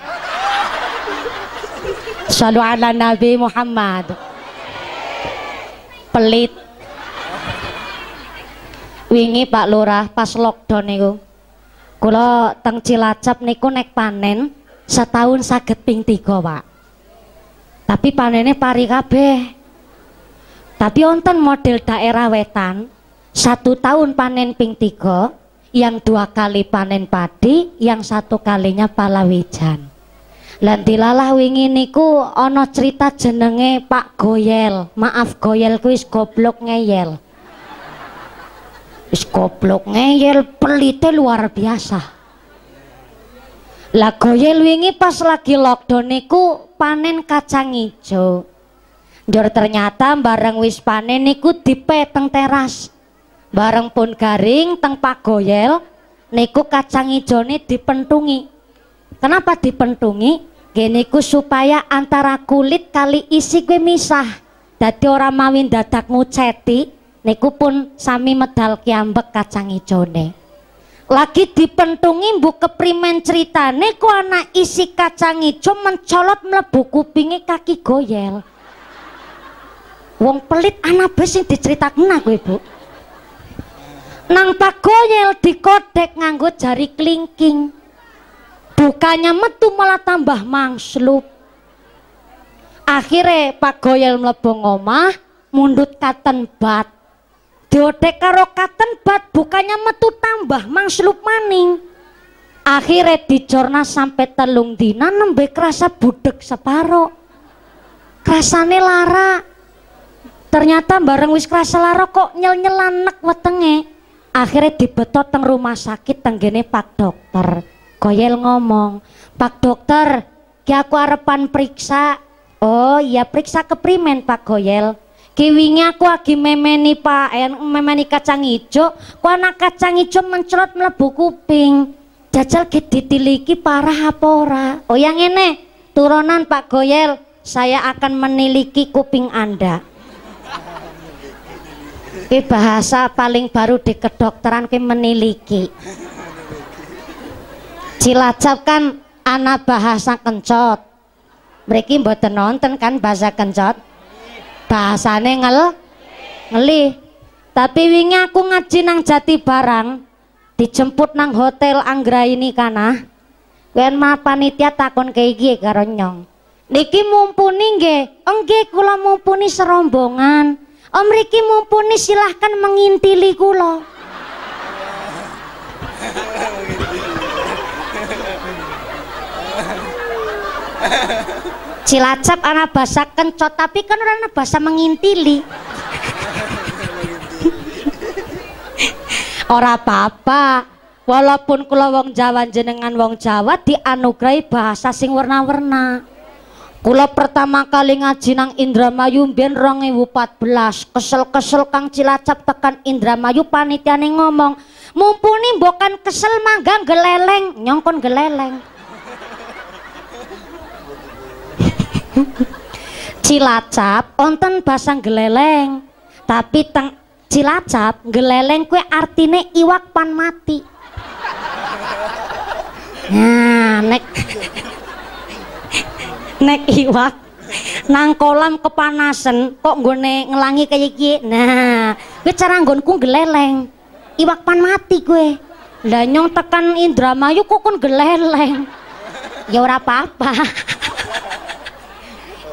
Shallu ala Nabi Muhammad. Pelit. Wingi Pak Lurah pas lockdown niku. Kula teng Cilacap niku nek panen setahun saged ping tiga, Pak. Tapi panennya pari kabeh. Tapi onten model daerah wetan satu tahun panen ping tiga, yang dua kali panen padi, yang satu kalinya palawijan. Lan dilalah wingi niku ana cerita jenenge Pak Goyel. Maaf Goyel kuwi goblok ngeyel. Wis goblok ngeyel pelite luar biasa. Lah Goyel wingi pas lagi lockdown niku panen kacang ijo. Jor ternyata bareng wis panen niku dipeteng teras. Bareng pun garing teng Pak Goyel niku kacang ijone dipentungi. Kenapa dipentungi? Gini ku supaya antara kulit kali isi gue misah. Dadi orang mawin dadak nguceti, niku pun sami medal kiambek kacang ijone. Lagi dipentungi bu keprimen ceritane ku anak isi kacang ijo mencolot mlebu kupingi kaki goyel. Wong pelit anak bes sing diceritakan aku ibu. Nang pak goyel dikodek nganggo jari kelingking bukannya metu malah tambah mangslup akhirnya Pak Goyel mlebu ngomah mundut katen bat diodek karo katen bat bukannya metu tambah mangslup maning. Akhirnya dicorna sampai telung dina nembe kerasa budek separo. Kerasane lara. Ternyata bareng wis kerasa lara kok nyel-nyelan nek wetenge. Akhirnya dibetot teng rumah sakit tenggene pak dokter. Goyel ngomong, Pak dokter, ki aku arepan periksa. Oh iya periksa keprimen Pak Kiwingi aku lagi memeni Pak, eh, memeni kacang hijau. Ku anak kacang hijau mencelot melebu kuping. Jajal ki ditiliki parah apa? Oh yang ini turunan Pak Goyel saya akan meniliki kuping Anda bahasa paling baru di kedokteran ki meniliki Cilacap kan anak bahasa kencot Mereka mboten nonton kan bahasa kencot bahasane ngel ngeli. Tapi wingi aku ngaji nang jati barang dijemput nang hotel Anggra ini kana. Wen ma panitia takon kayak gini karo nyong. Niki mumpuni nggih. Enggih kula mumpuni serombongan. Om Riki mumpuni silahkan mengintili kula Cilacap anak bahasa kencot tapi kan orang bahasa mengintili ora apa-apa walaupun kula wong Jawa jenengan wong Jawa dianugerahi bahasa sing warna-warna Kula pertama kali ngaji nang Indramayu mbiyen 2014. Kesel-kesel Kang Cilacap tekan Indramayu panitiane ngomong, "Mumpuni bukan kesel mangga geleleng, nyongkon geleleng." Cilacap onten bahasa geleleng. Tapi teng Cilacap geleleng kue artine iwak pan mati. Nah, nek nek iwak nang kolam kepanasan kok nggone ngelangi kayak gini nah gue cara nggonku geleleng. Iwak pan mati gue lah nyong tekan Indramayu kok kon geleleng? Ya ora apa-apa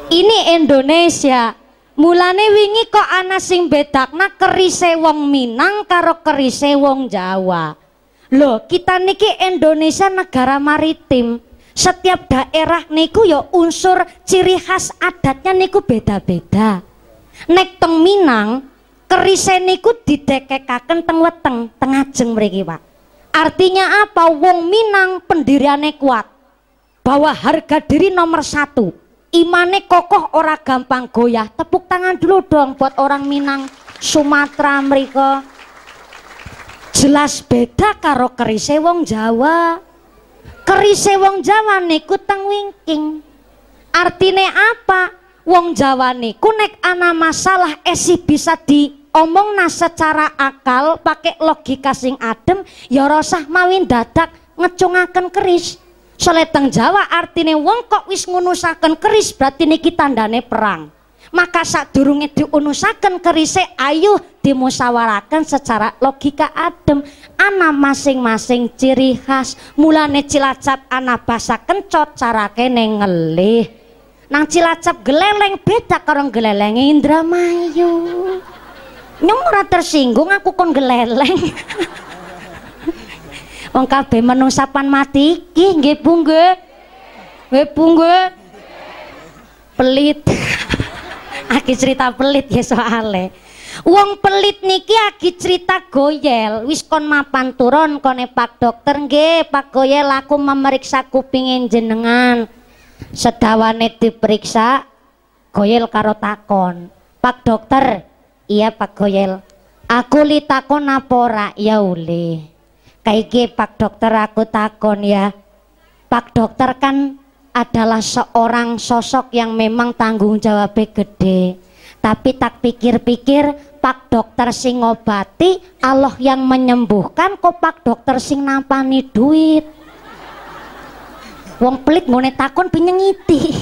ini Indonesia. Mulane wingi kok ana sing bedakna kerise wong Minang karo kerise wong Jawa. Loh kita niki Indonesia negara maritim. Setiap daerah niku ya unsur ciri khas adatnya niku beda-beda. Nek teng Minang kerise niku didekekaken teng weteng teng ajeng mriki Pak. Artinya apa? Wong Minang pendiriannya kuat. Bahwa harga diri nomor satu imane kokoh ora gampang goyah. Tepuk tangan dulu dong buat orang Minang Sumatera mereka jelas beda karo kerise wong Jawa. Kerise wong Jawa niku teng wingking. Artine apa? Wong Jawa niku nek ana masalah esi bisa diomong nah secara akal pakai logika sing adem ya rasah mawin dadak ngecungaken keris soalnya teng Jawa artine wong kok wis ngunusaken keris berarti niki tandane perang. Maka saat durungnya diunusaken kerise ayo dimusawarakan secara logika adem. Ana masing-masing ciri khas. Mulane cilacap ana bahasa kencot cara kene ngelih. Nang cilacap geleleng beda karo geleleng Indramayu. Nyong tersinggung aku kon geleleng wong kabeh menungsapan mati iki nggih Bu nggih nggih Bu nggih pelit. Aki cerita pelit ya soale Wong pelit niki aki cerita goyel. Wis kon mapan turun kone Pak Dokter nggih Pak Goyel aku memeriksa kupingin jenengan. Sedawane diperiksa Goyel karo takon. Pak Dokter iya Pak Goyel. Aku li takon apora ya uli kayak Pak Dokter aku takon ya. Pak Dokter kan adalah seorang sosok yang memang tanggung jawabnya gede. Tapi tak pikir-pikir Pak dokter sing ngobati Allah yang menyembuhkan kok Pak dokter sing nampani duit? Wong pelit ngone takon penyengiti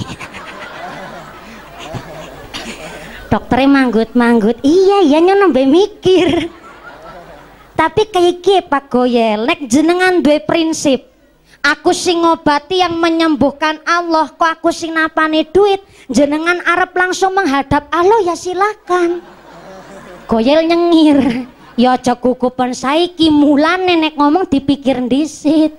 dokternya manggut-manggut. Iya iya nembe mikir tapi kayak Pak Goyel nek jenengan dua prinsip aku sing ngobati yang menyembuhkan Allah kok aku sing napani duit jenengan Arab langsung menghadap Allah ya silakan. Goyel nyengir ya aja kukupan saiki mulan nenek ngomong dipikir disit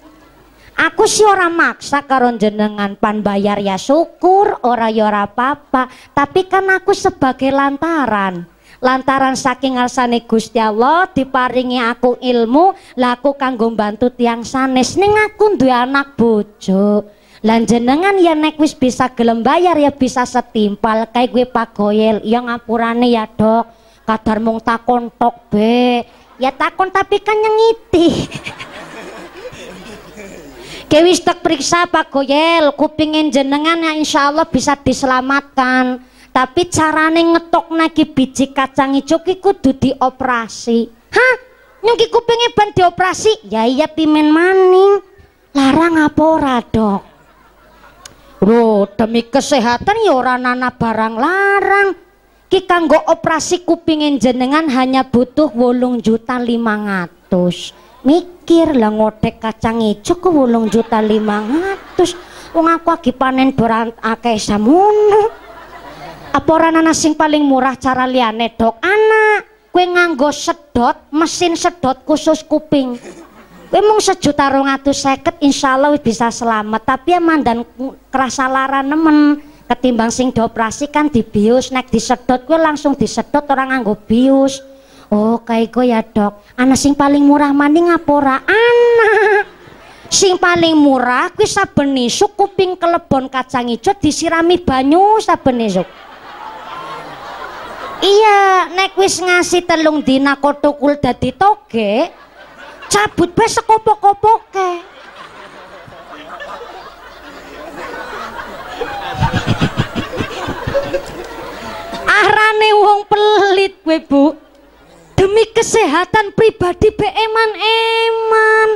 aku sih orang maksa karo jenengan pan bayar ya syukur ora ya ora apa-apa. Tapi kan aku sebagai lantaran lantaran saking ngarsane Gusti Allah diparingi aku ilmu laku kanggo bantu tiang sanes. Ning aku duwe anak bojo. Lan jenengan ya nek wis bisa gelem bayar ya bisa setimpal. Kayak gue Pak Goyel yang ngapurane ya dok. Kadar mung takon tok be. Ya takon tapi kan nyengiti Kewis tak periksa Pak Goyel, kupingin jenengan ya insya Allah bisa diselamatkan. Tapi carane ngetok lagi biji kacang hijau ki kudu dioperasi. Hah? Nyungki kupingnya ban dioperasi? Ya iya pimen maning. Larang apa ora, Dok? Loh, demi kesehatan ya ora nana barang larang. Ki kanggo operasi kupingin jenengan hanya butuh wolung juta lima ngatus mikir lah ngotek kacang ijo ke wolong juta lima ngatus wong aku lagi panen apa orang anak sing paling murah cara liane dok? Anak kue nganggo sedot mesin sedot khusus kuping. Kue mung sejuta rong atus seket insya Allah bisa selamat. Tapi ya mandan kerasa lara nemen ketimbang sing dioperasi kan dibius nek disedot kue langsung disedot orang nganggo bius. Oh kaiko ya dok. Anak sing paling murah maning ngapora Anak. Sing paling murah kuwi saben esuk kuping kelebon kacang hijau disirami banyu saben esuk. Iya, nek wis ngasih telung dina kotukul dadi toge, cabut bae sekopok-kopoke. Arane wong pelit kowe, Bu. Demi kesehatan pribadi be eman-eman.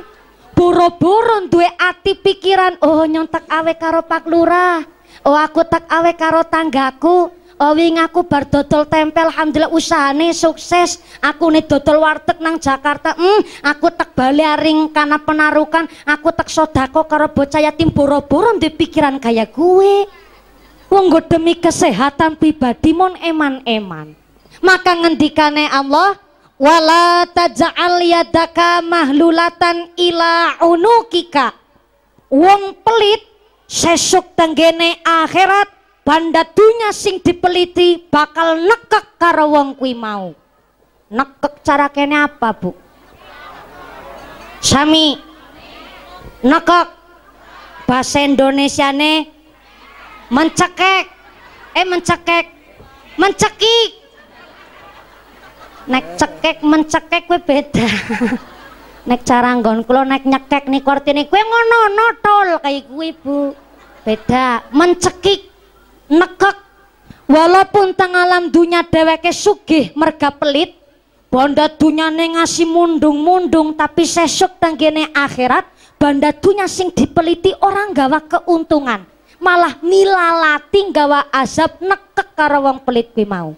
Boro-boro duwe ati pikiran oh nyontak awe karo Pak Lurah. Oh aku tak awe karo tanggaku oh wing aku bar dodol tempel alhamdulillah usahane sukses. Aku nih dodol warteg nang Jakarta hmm, aku tak bali aring karena penarukan aku tak sodako karo bocah yatim boro-boro di pikiran kayak gue. Wong demi kesehatan pribadi mon eman-eman. Maka ngendikane Allah wala taj'al yadaka mahlulatan ila unukika. Wong pelit sesuk tenggene akhirat banda dunya sing dipeliti bakal nekek karo wong kuwi mau. Nekek cara kene apa bu? Sami. Nekek. Bahasa Indonesia nih mencekek. Eh mencekek. Mencekik nek cekek mencekek kowe beda. Nek cara nggon kula nek nyekek nih kortine kowe ngono notol kayak kuwi Bu. Beda. Mencekik nekek walaupun teng alam dunia dheweke sugih merga pelit banda dunyane ngasih mundung-mundung tapi sesuk tanggene akhirat banda dunya sing dipeliti orang gawa keuntungan malah nilalati gawa azab nekek karo wong pelit kuwi mau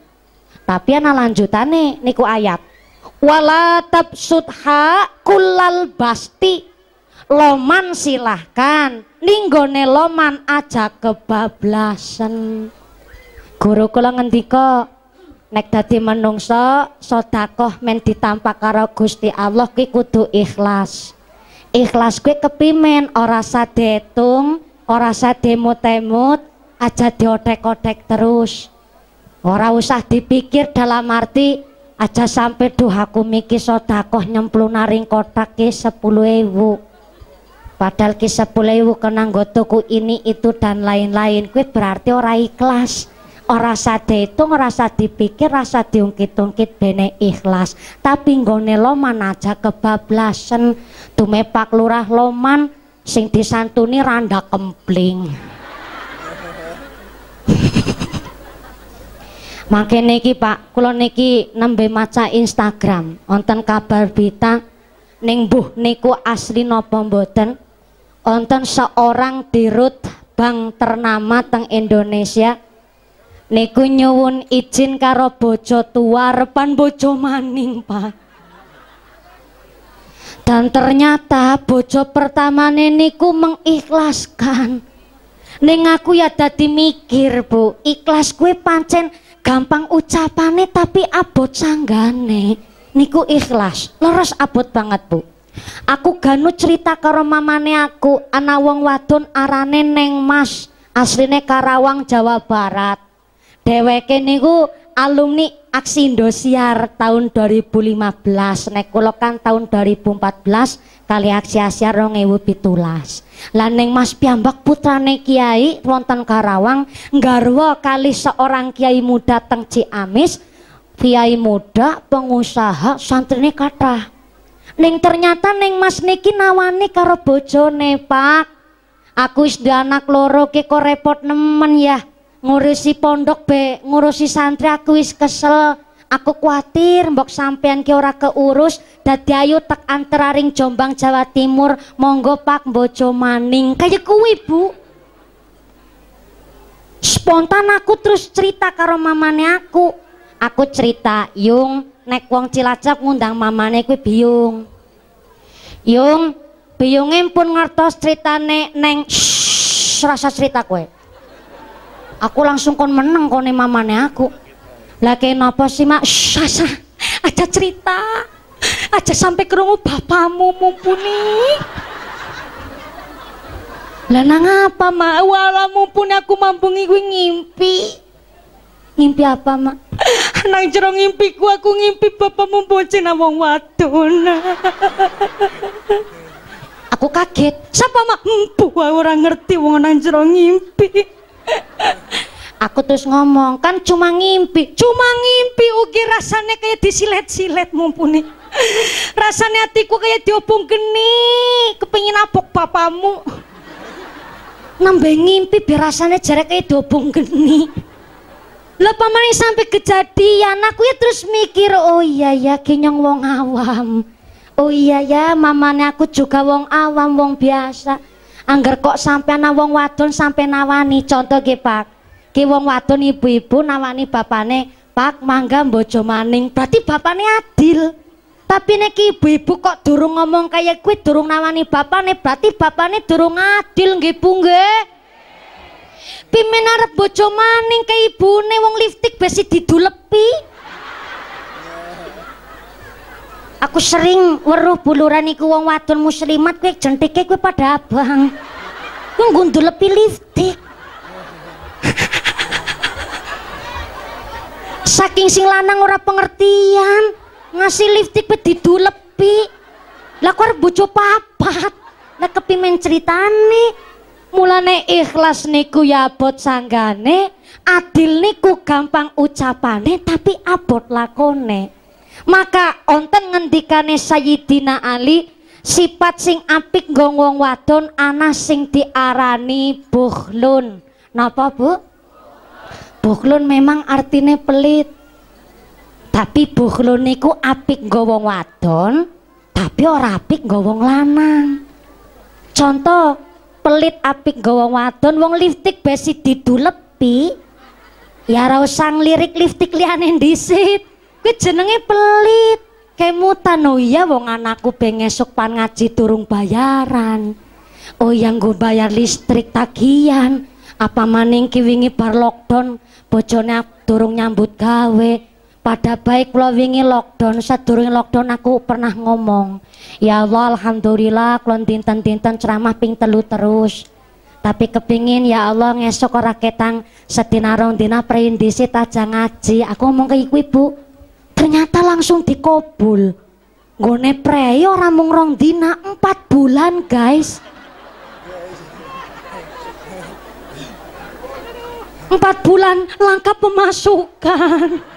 tapi ana lanjutane niku ayat. Wala tabsudha kullal basti. Loman silahkan, ninggone loman aja kebablasan. Guru kula ngendika nek dadi menungso sedekah men ditampak karo Gusti Allah ki kudu ikhlas. Ikhlas kuwi kepimen ora sadetung, ora sademut-emut, aja diotek-otek terus. Ora usah dipikir dalam arti aja sampai duh aku miki sodakoh nyemplung naring kotak sepuluh ewu padahal ke sepuluh ewu kena tuku ini itu dan lain-lain. Kue berarti ora ikhlas. Ora sade itu ngerasa dipikir rasa diungkit-ungkit bene ikhlas. Tapi nggone loman aja kebablasan. Tumepak lurah loman sing disantuni randa kempling. Makin niki Pak, kula niki nembe maca Instagram, wonten kabar berita ning buh niku asli napa mboten? Wonten seorang dirut bank ternama teng Indonesia. Niku nyuwun izin karo bojo tua repan bojo maning, Pak. Dan ternyata bojo pertamane niku mengikhlaskan. Ning aku ya dadi mikir, Bu, ikhlas kue pancen gampang ucapane tapi abot sanggane. Niku ikhlas. Leres abot banget bu aku ganu cerita karo mamane aku ana wong wadon arane neng mas asline Karawang Jawa Barat. Dheweke niku alumni aksi Indosiar tahun 2015 nek kan tahun 2014 kali aksi Asia 2017 Laneng Mas Piambak putrane Kiai wonten Karawang nggarwa kali seorang kiai muda teng Ciamis. Kiai muda pengusaha santrine kata Ning ternyata ning Mas niki nawani karo bojone, Pak. Aku wis anak loro ki kok repot nemen ya. Ngurusi pondok be, ngurusi santri aku wis kesel. Aku kuatir mbok sampean ki ora keurus dadi ayu tek anteraring Jombang Jawa Timur monggo Pak Bojo Maning kaya kuwi Bu spontan aku terus cerita karo mamane aku aku cerita Yung nek wong Cilacap ngundang mamane kuwi biung Yung biunge pun ngertos ceritane neng shh, rasa cerita kue aku langsung kon meneng kone mamane aku. Lah kenapa sih mak? Sasa aja cerita. Aja sampai kerungu bapamu mumpuni. Lah nang apa mak? Wala mumpuni aku mampu gue ngimpi ngimpi apa mak? Nang jero ngimpiku aku ngimpi bapakmu bocin wong wadon. Aku kaget. Siapa mak? Empu orang ngerti wong nang jero ngimpi. Aku terus ngomong kan cuma ngimpi. Cuma ngimpi ugi rasanya kayak disilet-silet mumpuni. Rasanya hatiku kayak diopong geni kepingin apok papamu nambah ngimpi biar rasanya jarak kayak diopong geni lah pamane sampai kejadian aku ya terus mikir oh iya ya kenyang wong awam. Oh iya ya mamane aku juga wong awam wong biasa. Angger kok sampai wong wadon sampai nawani. Contoh ge pak. Ki wong wadon ibu-ibu nawani bapane pak mangga bojo maning. Berarti bapane adil. Tapi nek ibu-ibu kok durung ngomong kayak gue durung nawani bapane berarti bapane durung adil nggih Bu nggih pimen arep bojo maning ke ibune wong liftik besi didulepi. Aku sering weruh buluran iku wong wadon muslimat kowe jentike kowe pada abang. Kowe nggundulepi liftik saking sing lanang ora pengertian ngasih liftik pe didulepi. Lah kok bojo papat. Lah kepimen ceritane mulane ikhlas niku ya abot sanggane adil niku gampang ucapane tapi abot lakone maka onten ngendikane Sayyidina Ali sifat sing apik nggong wong wadon ana sing diarani buhlun napa Bu Buklun memang artinya pelit. Tapi buklun niku apik nggawa wadon, tapi ora apik nggawa lanang. Contoh, pelit apik nggawa wadon wong liftik besi didulepi. Ya ora usah lirik liftik liyane dhisit. Kuwi jenenge pelit. Kemutan oh iya wong anakku bengesuk pan ngaji turung bayaran. Oh yang gue bayar listrik tagihan. Apa maning ki wingi bar lockdown bojone durung nyambut gawe pada baik kula wingi lockdown sadurunge lockdown aku pernah ngomong ya Allah alhamdulillah kula dinten-dinten ceramah ping telu terus. Tapi kepingin ya Allah ngesok ora ketang sedina rong dina perindisi aja ngaji. Aku ngomong ke iku ibu ternyata langsung dikobul. Nggone prei ora mung rong dina empat bulan guys. Empat bulan langkah pemasukan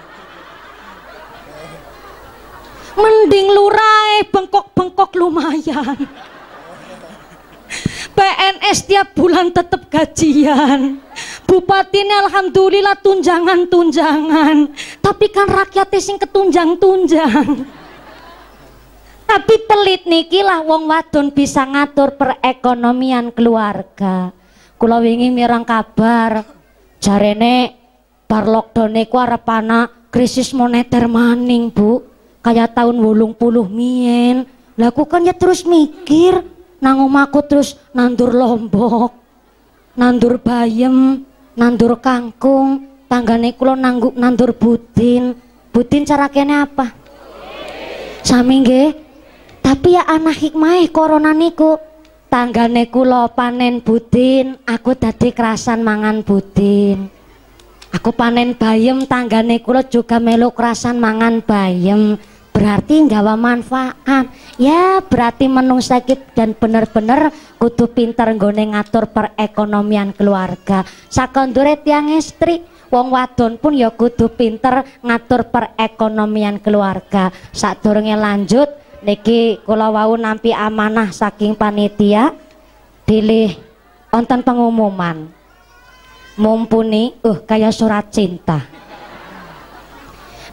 mending lurai bengkok-bengkok lumayan. PNS tiap bulan tetap gajian. Bupati ini alhamdulillah tunjangan-tunjangan. Tapi kan rakyatnya sing ketunjang-tunjang. Tapi pelit niki lah wong wadon bisa ngatur perekonomian keluarga. Kula wingi mirang kabar jarene bar lockdown niku arep krisis moneter maning bu kayak tahun wolung puluh mien. Laku kan ya terus mikir nang omahku terus nandur lombok nandur bayem nandur kangkung tanggane kula nangguk nandur budin. Budin cara kene apa? Sami nggih. Tapi ya anak hikmah corona niku. Tanggane kula panen budin aku dadi kerasan mangan budin aku panen bayem tanggane kula juga melu kerasan mangan bayem berarti nggawa manfaat. Ya berarti menung sakit dan bener-bener kudu pinter nggone ngatur perekonomian keluarga. Sakondure tiang istri wong wadon pun ya kudu pinter ngatur perekonomian keluarga. Saat lanjut niki kula wau nampi amanah saking panitia. Pilih wonten pengumuman mumpuni uh kayak surat cinta.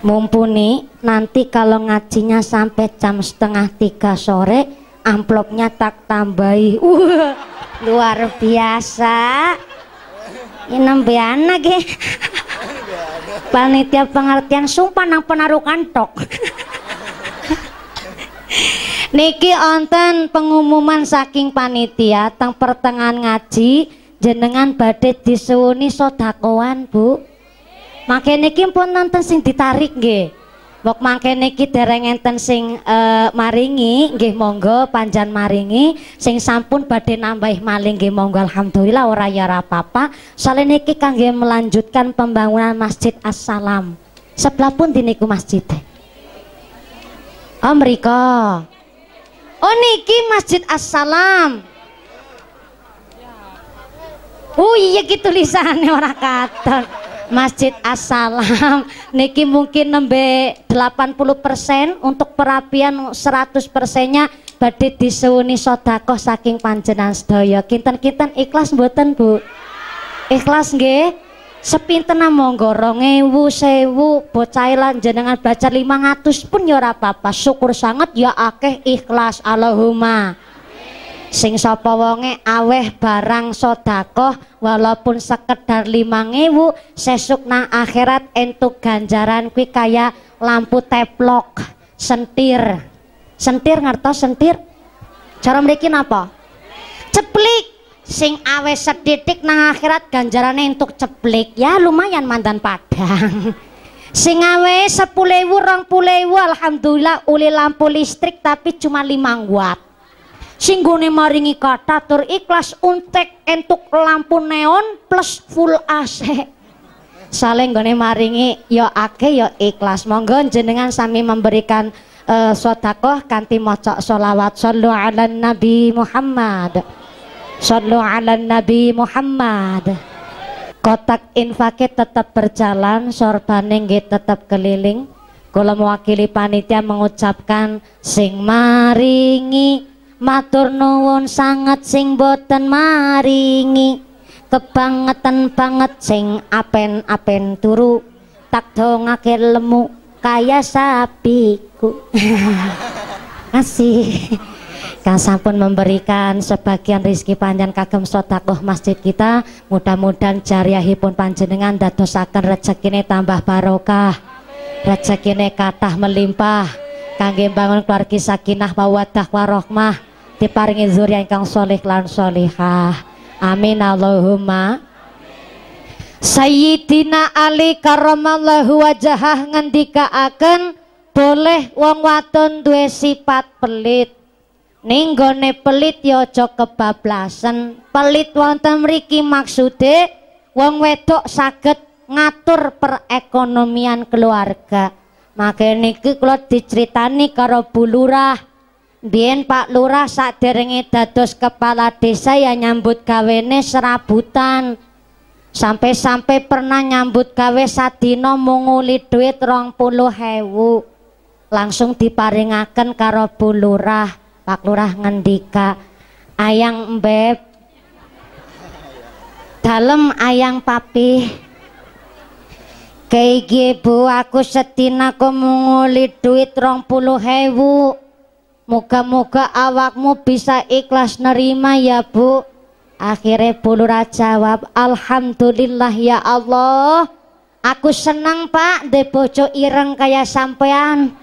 Mumpuni nanti kalau ngajinya sampai jam setengah tiga sore amplopnya tak tambahi. Uh, luar biasa. Ini nembe anak ya panitia pengertian sumpah nang penaruh kantok. Niki onten pengumuman saking panitia teng pertengahan ngaji jenengan badhe disuwuni sodakoan Bu. Mangke niki pun nonton sing ditarik nggih. Mok mangke niki dereng enten sing uh, maringi nggih monggo panjan maringi sing sampun badhe nambah maling nggih monggo alhamdulillah ora ya ora apa-apa. Soale niki kangge melanjutkan pembangunan Masjid Assalam. Sebelah pun diniku masjid. Oh mriko. Oh niki Masjid Assalam. Oh iya gitu tulisannya orang katon. Masjid Assalam niki mungkin nembe 80% untuk perapian 100 persennya badhe disuwuni sedekah saking panjenengan sedaya. Kinten-kinten ikhlas mboten, Bu? Ikhlas nggih? sepinten monggo rongewu sewu bocah lan jenengan baca 500 pun ya ora apa-apa syukur sangat ya akeh ikhlas Allahumma sing sapa wonge aweh barang sodakoh walaupun sekedar lima ngewu sesuk nang akhirat entuk ganjaran kuwi kaya lampu teplok. Sentir. Sentir ngertos sentir? Cara mriki napa? Ceplik. Sing awe sedidik nang akhirat ganjarane untuk ceplik. Ya lumayan mandan padang. Sing awe sepulewu rong pulewu alhamdulillah uli lampu listrik tapi cuma lima watt sing gune maringi kata tur ikhlas untek entuk lampu neon plus full AC saling gone maringi yo ya ake yo ya ikhlas monggo jenengan sami memberikan uh, sodakoh kanti maca solawat sallu ala nabi Muhammad Sallu ala Nabi Muhammad. Kotak infaknya tetap berjalan, sorbane tetap keliling. Kula mewakili panitia mengucapkan sing maringi matur nuwun sangat sing boten maringi. Kebangetan banget sing apen-apen turu. Tak dongake lemu kaya sapiku. Kasih kang sampun memberikan sebagian rizki panjang kagem sodakoh masjid kita. Mudah-mudahan jariahipun panjenengan dadosaken rezekine tambah barokah. Rezekine katah melimpah kangge bangun keluarga sakinah mawaddah warohmah diparingi zuriya ingkang solih lan solihah amin Allahumma Sayyidina Ali karamallahu wajahah ngendika akan boleh wong waton duwe sifat pelit Ninggone pelit ya aja kebablasan. Pelit wonten mriki maksude wong wedok saged ngatur perekonomian keluarga. Maka niki kula diceritani karo Bu Lurah. Biyen Pak Lurah saderenge dados kepala desa ya nyambut gawene serabutan. Sampai-sampai pernah nyambut gawe duit rong puluh hewu. Langsung diparingaken karo Bu Lurah. Pak Lurah ngendika ayang beb dalam ayang papi kayak bu aku setina aku menguli duit rong puluh hewu Moga-moga awakmu bisa ikhlas nerima ya bu. Akhirnya Bu Lurah jawab Alhamdulillah ya Allah. Aku senang pak de bojo ireng kayak sampean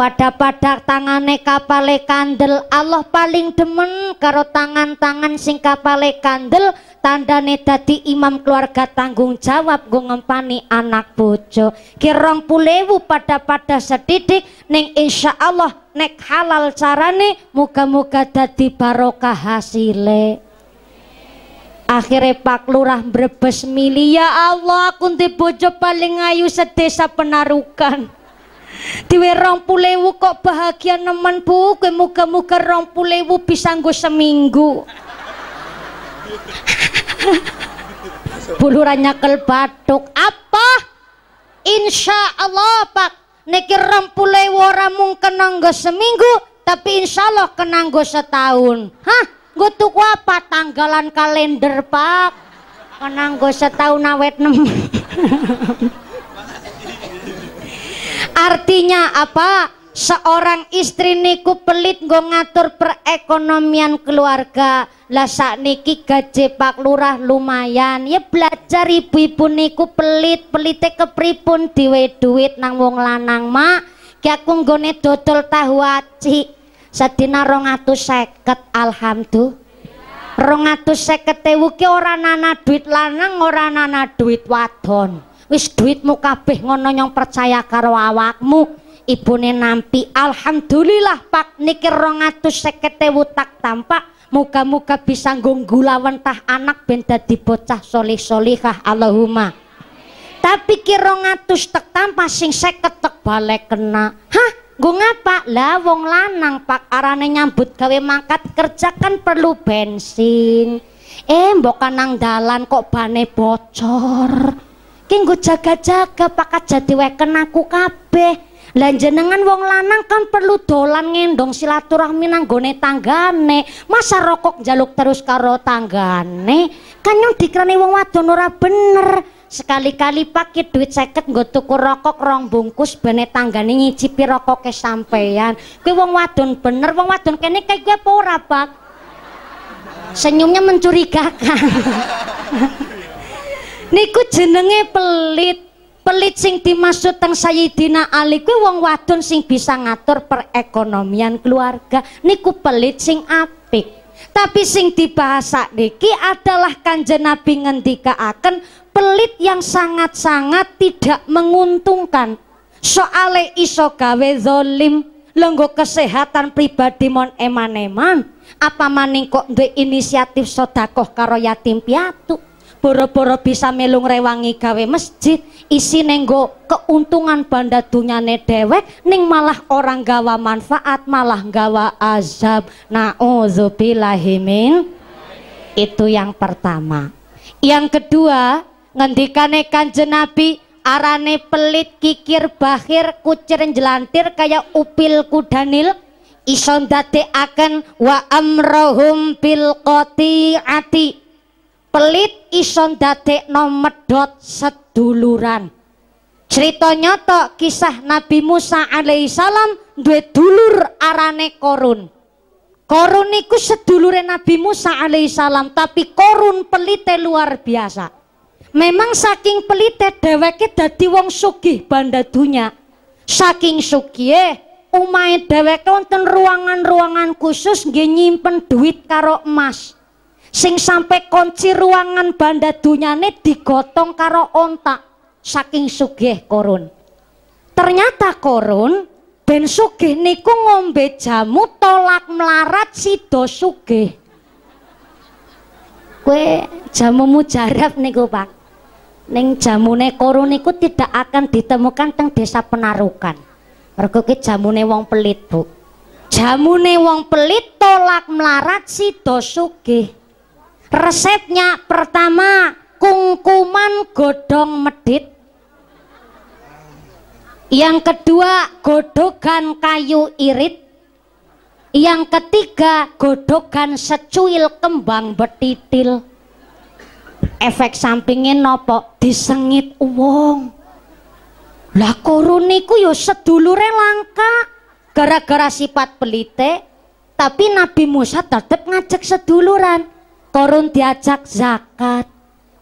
pada-pada tangane kapale kandel Allah paling demen karo tangan-tangan sing kapale kandel tandane dadi imam keluarga tanggung jawab gue ngempani anak bojo. Kirong pulewu pada-pada sedidik neng insya Allah nek halal carane muga-muga dadi barokah hasile. Akhirnya Pak Lurah brebes mili ya Allah aku bojo paling ayu sedesa penarukan Diwe rong pulewu kok bahagia nemen bu? Kue muka-muka rong pulewu bisa nggo seminggu. Bulurannya kel batuk Apa? Insya Allah pak. Niki rempule ora mung kena seminggu tapi insya Allah kena setahun. Hah? Gue tuku apa? Tanggalan kalender pak. Kena setahun awet nem artinya apa? Seorang istri niku pelit nggo ngatur perekonomian keluarga. Lah niki gaji pak lurah lumayan. Ya belajar ibu-ibu niku pelit pelite kepripun diwe duit nang wong lanang mak. Ki aku nggone dodol tahu aci. Sedina rong seket alhamdulillah. Rong seket ewu ki ora nana duit lanang ora nana duit wadon wis duitmu kabeh ngono nyong percaya karo awakmu ibune nampi alhamdulillah pak niki rong seket ewu tak tampak Muka-muka bisa nggulawan tah anak ben dadi solih solihah Allahumma. Tapi kira ngatus tek tanpa sing seket tek balik kena. Hah? Gue ngapa? Lah wong lanang pak arane nyambut gawe mangkat kerja kan perlu bensin. Eh mbok nang dalan kok bane bocor. Ki jaga-jaga pak jadi weken aku kabeh. Lah jenengan wong lanang kan perlu dolan ngendong silaturahmi nang gone tanggane. Masa rokok jaluk terus karo tanggane? Kan yang dikrani wong wadon ora bener. Sekali-kali pakai duit seket nggo tuku rokok rong bungkus bene tanggane rokok ke sampeyan. Kuwi wong wadon bener, wong wadon kene kayak gue apa Pak? Senyumnya mencurigakan. Niku jenenge pelit. Pelit sing dimaksud teng Sayyidina Ali kuwi wong wadon sing bisa ngatur perekonomian keluarga. Niku pelit sing apik. Tapi sing dibahas niki adalah kanjeng Nabi ngendikaaken pelit yang sangat-sangat tidak menguntungkan. Soale iso gawe zolim lenggo kesehatan pribadi mon eman-eman. Apa maning kok duwe inisiatif sodakoh karo yatim piatu boro-boro bisa melung rewangi gawe masjid isi nenggo keuntungan banda dunyane dewek ning malah orang gawa manfaat malah gawa azab. Na'udzubillahimin itu yang pertama. Yang kedua ngendikane kanjeng Nabi arane pelit kikir bahir kucir jelantir kayak upil kudanil ison akan wa amrohum bil ati pelit ison no medot seduluran. Cerita nyoto kisah Nabi Musa alaihissalam duwe dulur arane korun. Korun iku sedulure Nabi Musa alaihissalam tapi korun pelite luar biasa. Memang saking pelite dheweke dadi wong sugih banda dunya. Saking sugih umai dheweke wonten ruangan-ruangan khusus nggih nyimpen duit karo emas sing sampai kunci ruangan banda dunyane digotong karo ontak saking sugih korun. Ternyata korun ben sugih niku ngombe jamu tolak melarat sido sugih. Kue jamu mujarab niku pak. Ning jamune korun niku tidak akan ditemukan teng desa penarukan. Mergo jamune wong pelit bu. Jamune wong pelit tolak melarat sido sugih Resepnya pertama kungkuman godong medit. Yang kedua godogan kayu irit. Yang ketiga godogan secuil kembang betitil. Efek sampingnya nopo disengit uang. Lah koruniku yo sedulure langka gara-gara sifat pelite tapi Nabi Musa tetap ngajak seduluran korun diajak zakat.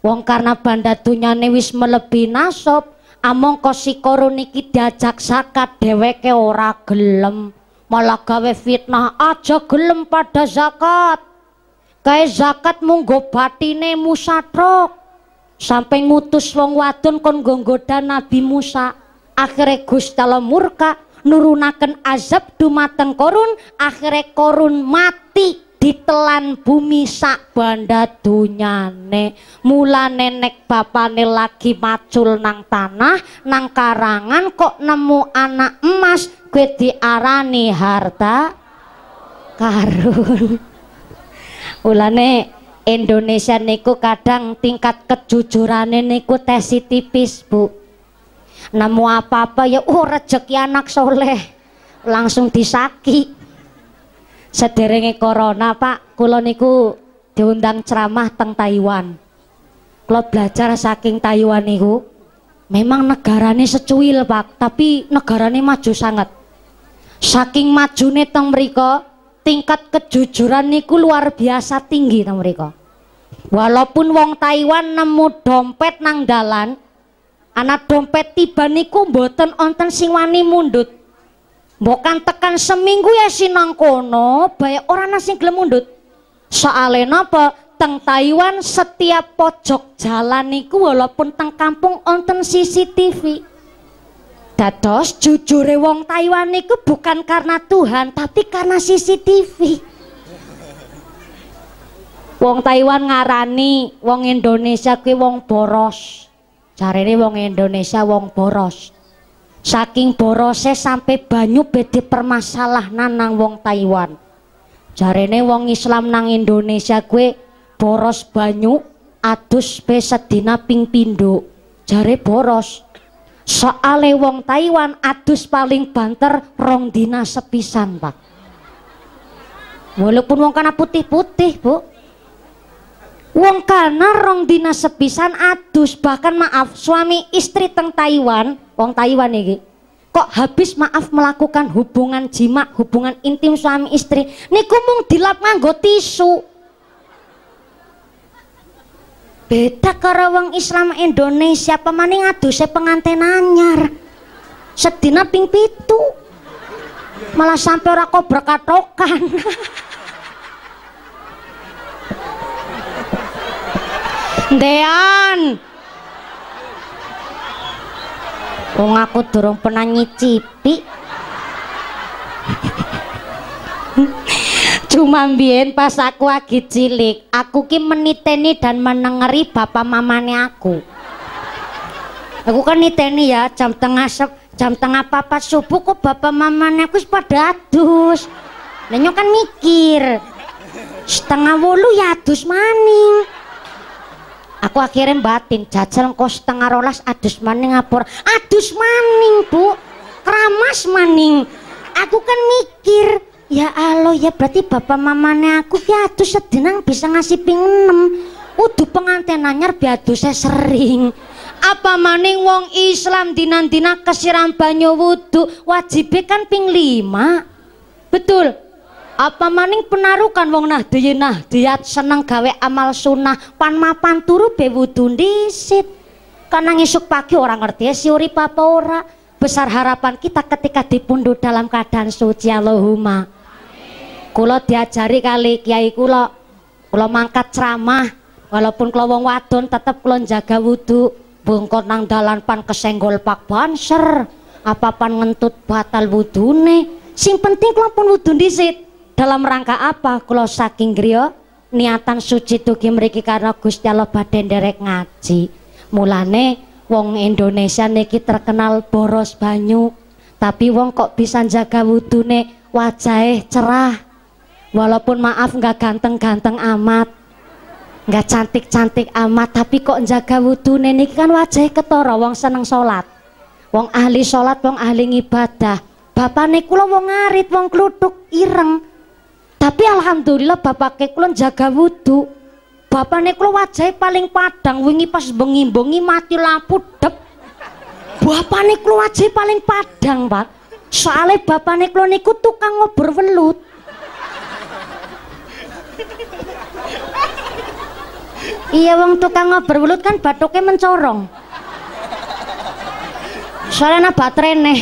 Wong karena banda dunyane wis melebihi nasab among kosi korun iki diajak zakat dheweke ora gelem. Malah gawe fitnah aja gelem pada zakat. Kae zakat munggo batine musatrok sampai ngutus wong wadon kon nggoda Nabi Musa. Akhirnya Gusti murka nurunaken azab dumateng korun akhirnya korun mati ditelan bumi sak banda dunyane. Mula nenek bapane lagi macul nang tanah nang karangan kok nemu anak emas gue diarani harta karun. Ulane Indonesia niku kadang tingkat kejujuran niku tesi tipis bu. Nemu apa-apa ya oh rezeki anak soleh. Langsung disaki sederenge corona pak kula niku diundang ceramah teng Taiwan. Kalau belajar saking Taiwan niku memang negarane secuil pak tapi negarane maju sangat. Saking majune teng mereka tingkat kejujuran niku luar biasa tinggi teng mereka walaupun wong Taiwan nemu dompet nang dalan anak dompet tiba niku mboten onten sing wani mundut bukan tekan seminggu ya sinang kono banyak orang nasi gelem mundut. Soalnya napa? Teng Taiwan setiap pojok jalan niku walaupun teng kampung onten CCTV dados jujure wong Taiwan niku bukan karena Tuhan tapi karena CCTV wong Taiwan ngarani wong Indonesia kuwi wong boros. Jarene wong Indonesia wong boros saking borose sampai banyu bedi permasalah nang wong Taiwan. Jarene wong Islam nang Indonesia kue boros banyu adus pe sedina ping pindho. Jare boros. Soale wong Taiwan adus paling banter rong dina sepisan pak. Walaupun wong kana putih-putih bu wong kana rong dina sepisan adus bahkan maaf suami istri teng Taiwan wong Taiwan iki kok habis maaf melakukan hubungan jima hubungan intim suami istri niku mung dilap nganggo tisu. Beda karo wong Islam Indonesia pemaning aduse pengantin anyar. Sedina ping pitu. Malah sampai ora kok berkatokan Dean Wong aku durung pernah nyicipi Cuma mbien pas aku lagi cilik, aku ki meniteni dan menengeri bapak mamane aku. Aku kan niteni ya jam tengah jam tengah papat subuh kok bapak mamane aku pada adus. Nenyo kan mikir, setengah wolu ya adus maning. Aku akhirnya batin, jajal kok setengah rolas adus maning ngapur. Adus maning bu, keramas maning. Aku kan mikir, Ya Allah ya berarti bapak mamanya aku ya tuh sedenang bisa ngasih ping enam. Udah pengantin anyar biadu saya sering. Apa maning wong Islam dinan-dina kesiram banyu wudu wajib kan ping lima. Betul. Apa maning penarukan wong nah nah? Diat seneng gawe amal sunnah. Pan mapan turu be wudu. Karena ngisuk pagi orang ngerti si urip apa ora. Besar harapan kita ketika dipundut dalam keadaan suci Allahumma. Kula diajari kali kiai kula kula mangkat ceramah. Walaupun kula wong wadon tetep kula jaga wudhu bungkot nang dalan pan kesenggol pak banser. Apa pan ngentut batal wudune. Sing penting kula pun wudhu disit dalam rangka apa kula saking griya niatan suci dugi mriki karena Gusti Allah badhe nderek ngaji. Mulane wong Indonesia niki terkenal boros banyu tapi wong kok bisa jaga wudune wajahnya cerah. Walaupun maaf nggak ganteng-ganteng amat nggak cantik-cantik amat tapi kok jaga wudhu nenek kan wajah ketoro wong seneng sholat. Wong ahli sholat wong ahli ibadah bapak kula wong ngarit wong klutuk ireng tapi alhamdulillah bapak kula jaga wudhu bapak kula wajah paling padang wingi pas bengi-bengi mati lampu dep. Bapak kula wajah paling padang pak. Soalnya bapak kula niku tukang ngobrol welut. Iya wong tukang ngobrol kan batuknya mencorong. Soalnya baterai nih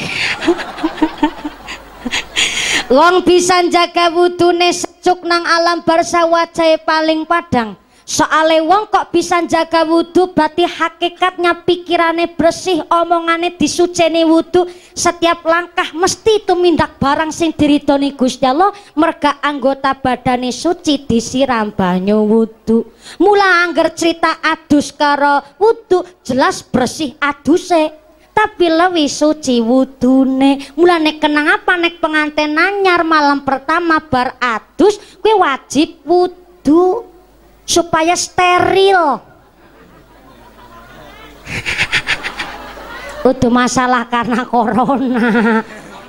wong bisa jaga wudune secuk nang alam barsa wajah paling padang. Soale wong kok bisa jaga wudhu berarti hakikatnya pikirannya bersih omongannya disuceni wudhu setiap langkah mesti itu mindak barang sing diridoni Gusti Allah merga anggota badane suci disiram banyu wudhu mula angger cerita adus karo wudhu jelas bersih aduse tapi lebih suci wudune mulane kenang apa nek pengantin nanyar malam pertama bar adus kue wajib wudhu supaya steril Udah masalah karena corona.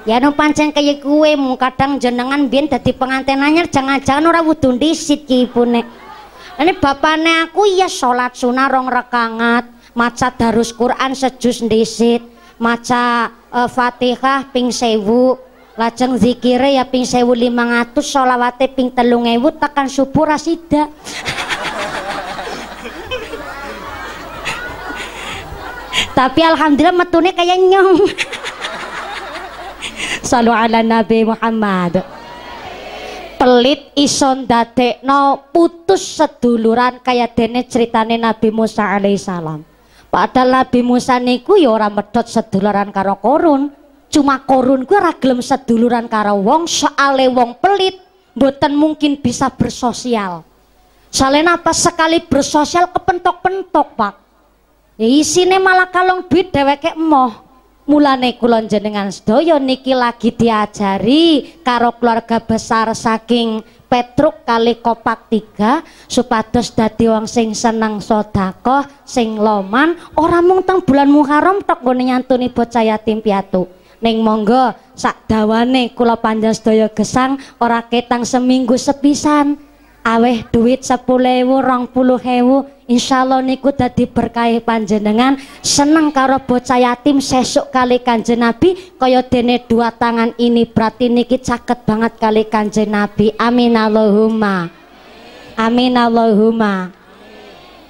ya no pancen kaya kue kadang jenengan biyen dadi pengantin anyar jangan-jangan ora wudu dhisit ki ibune. Ini bapaknya aku ya sholat sunnah rong rekangat, maca darus Quran sejus dhisit, maca uh, Fatihah ping sewu, lajeng zikire ya ping sewu lima ngatus, sholawate ping telung ewu, tekan subuh rasida. tapi alhamdulillah metune kayak nyong. Salu ala Nabi Muhammad. Pelit ison no putus seduluran kayak dene ceritane Nabi Musa alaihissalam padahal Nabi Musa niku ya ora medot seduluran karo korun. Cuma korun ku ora gelem seduluran karo wong soale wong pelit mboten mungkin bisa bersosial. Soalnya apa sekali bersosial kepentok-pentok pak. Ya isine malah kalong duit dheweke emoh. Mulane kula jenengan sedaya niki lagi diajari karo keluarga besar saking Petruk kali kopak tiga supados dadi wong sing seneng sedekah, sing loman, ora mung teng bulan Muharram tok nggone nyantuni bocah yatim piatu. Ning monggo sak dawane kula panjenengan sedaya gesang ora ketang seminggu sepisan aweh duit sepuluh ewu rong puluh ewu Allah niku dadi berkah panjenengan. Seneng karo bocah yatim sesuk kali kanjeng Nabi kaya dene dua tangan ini berarti niki caket banget kali kanjeng Nabi. Amin Allahumma. Amin Allahumma.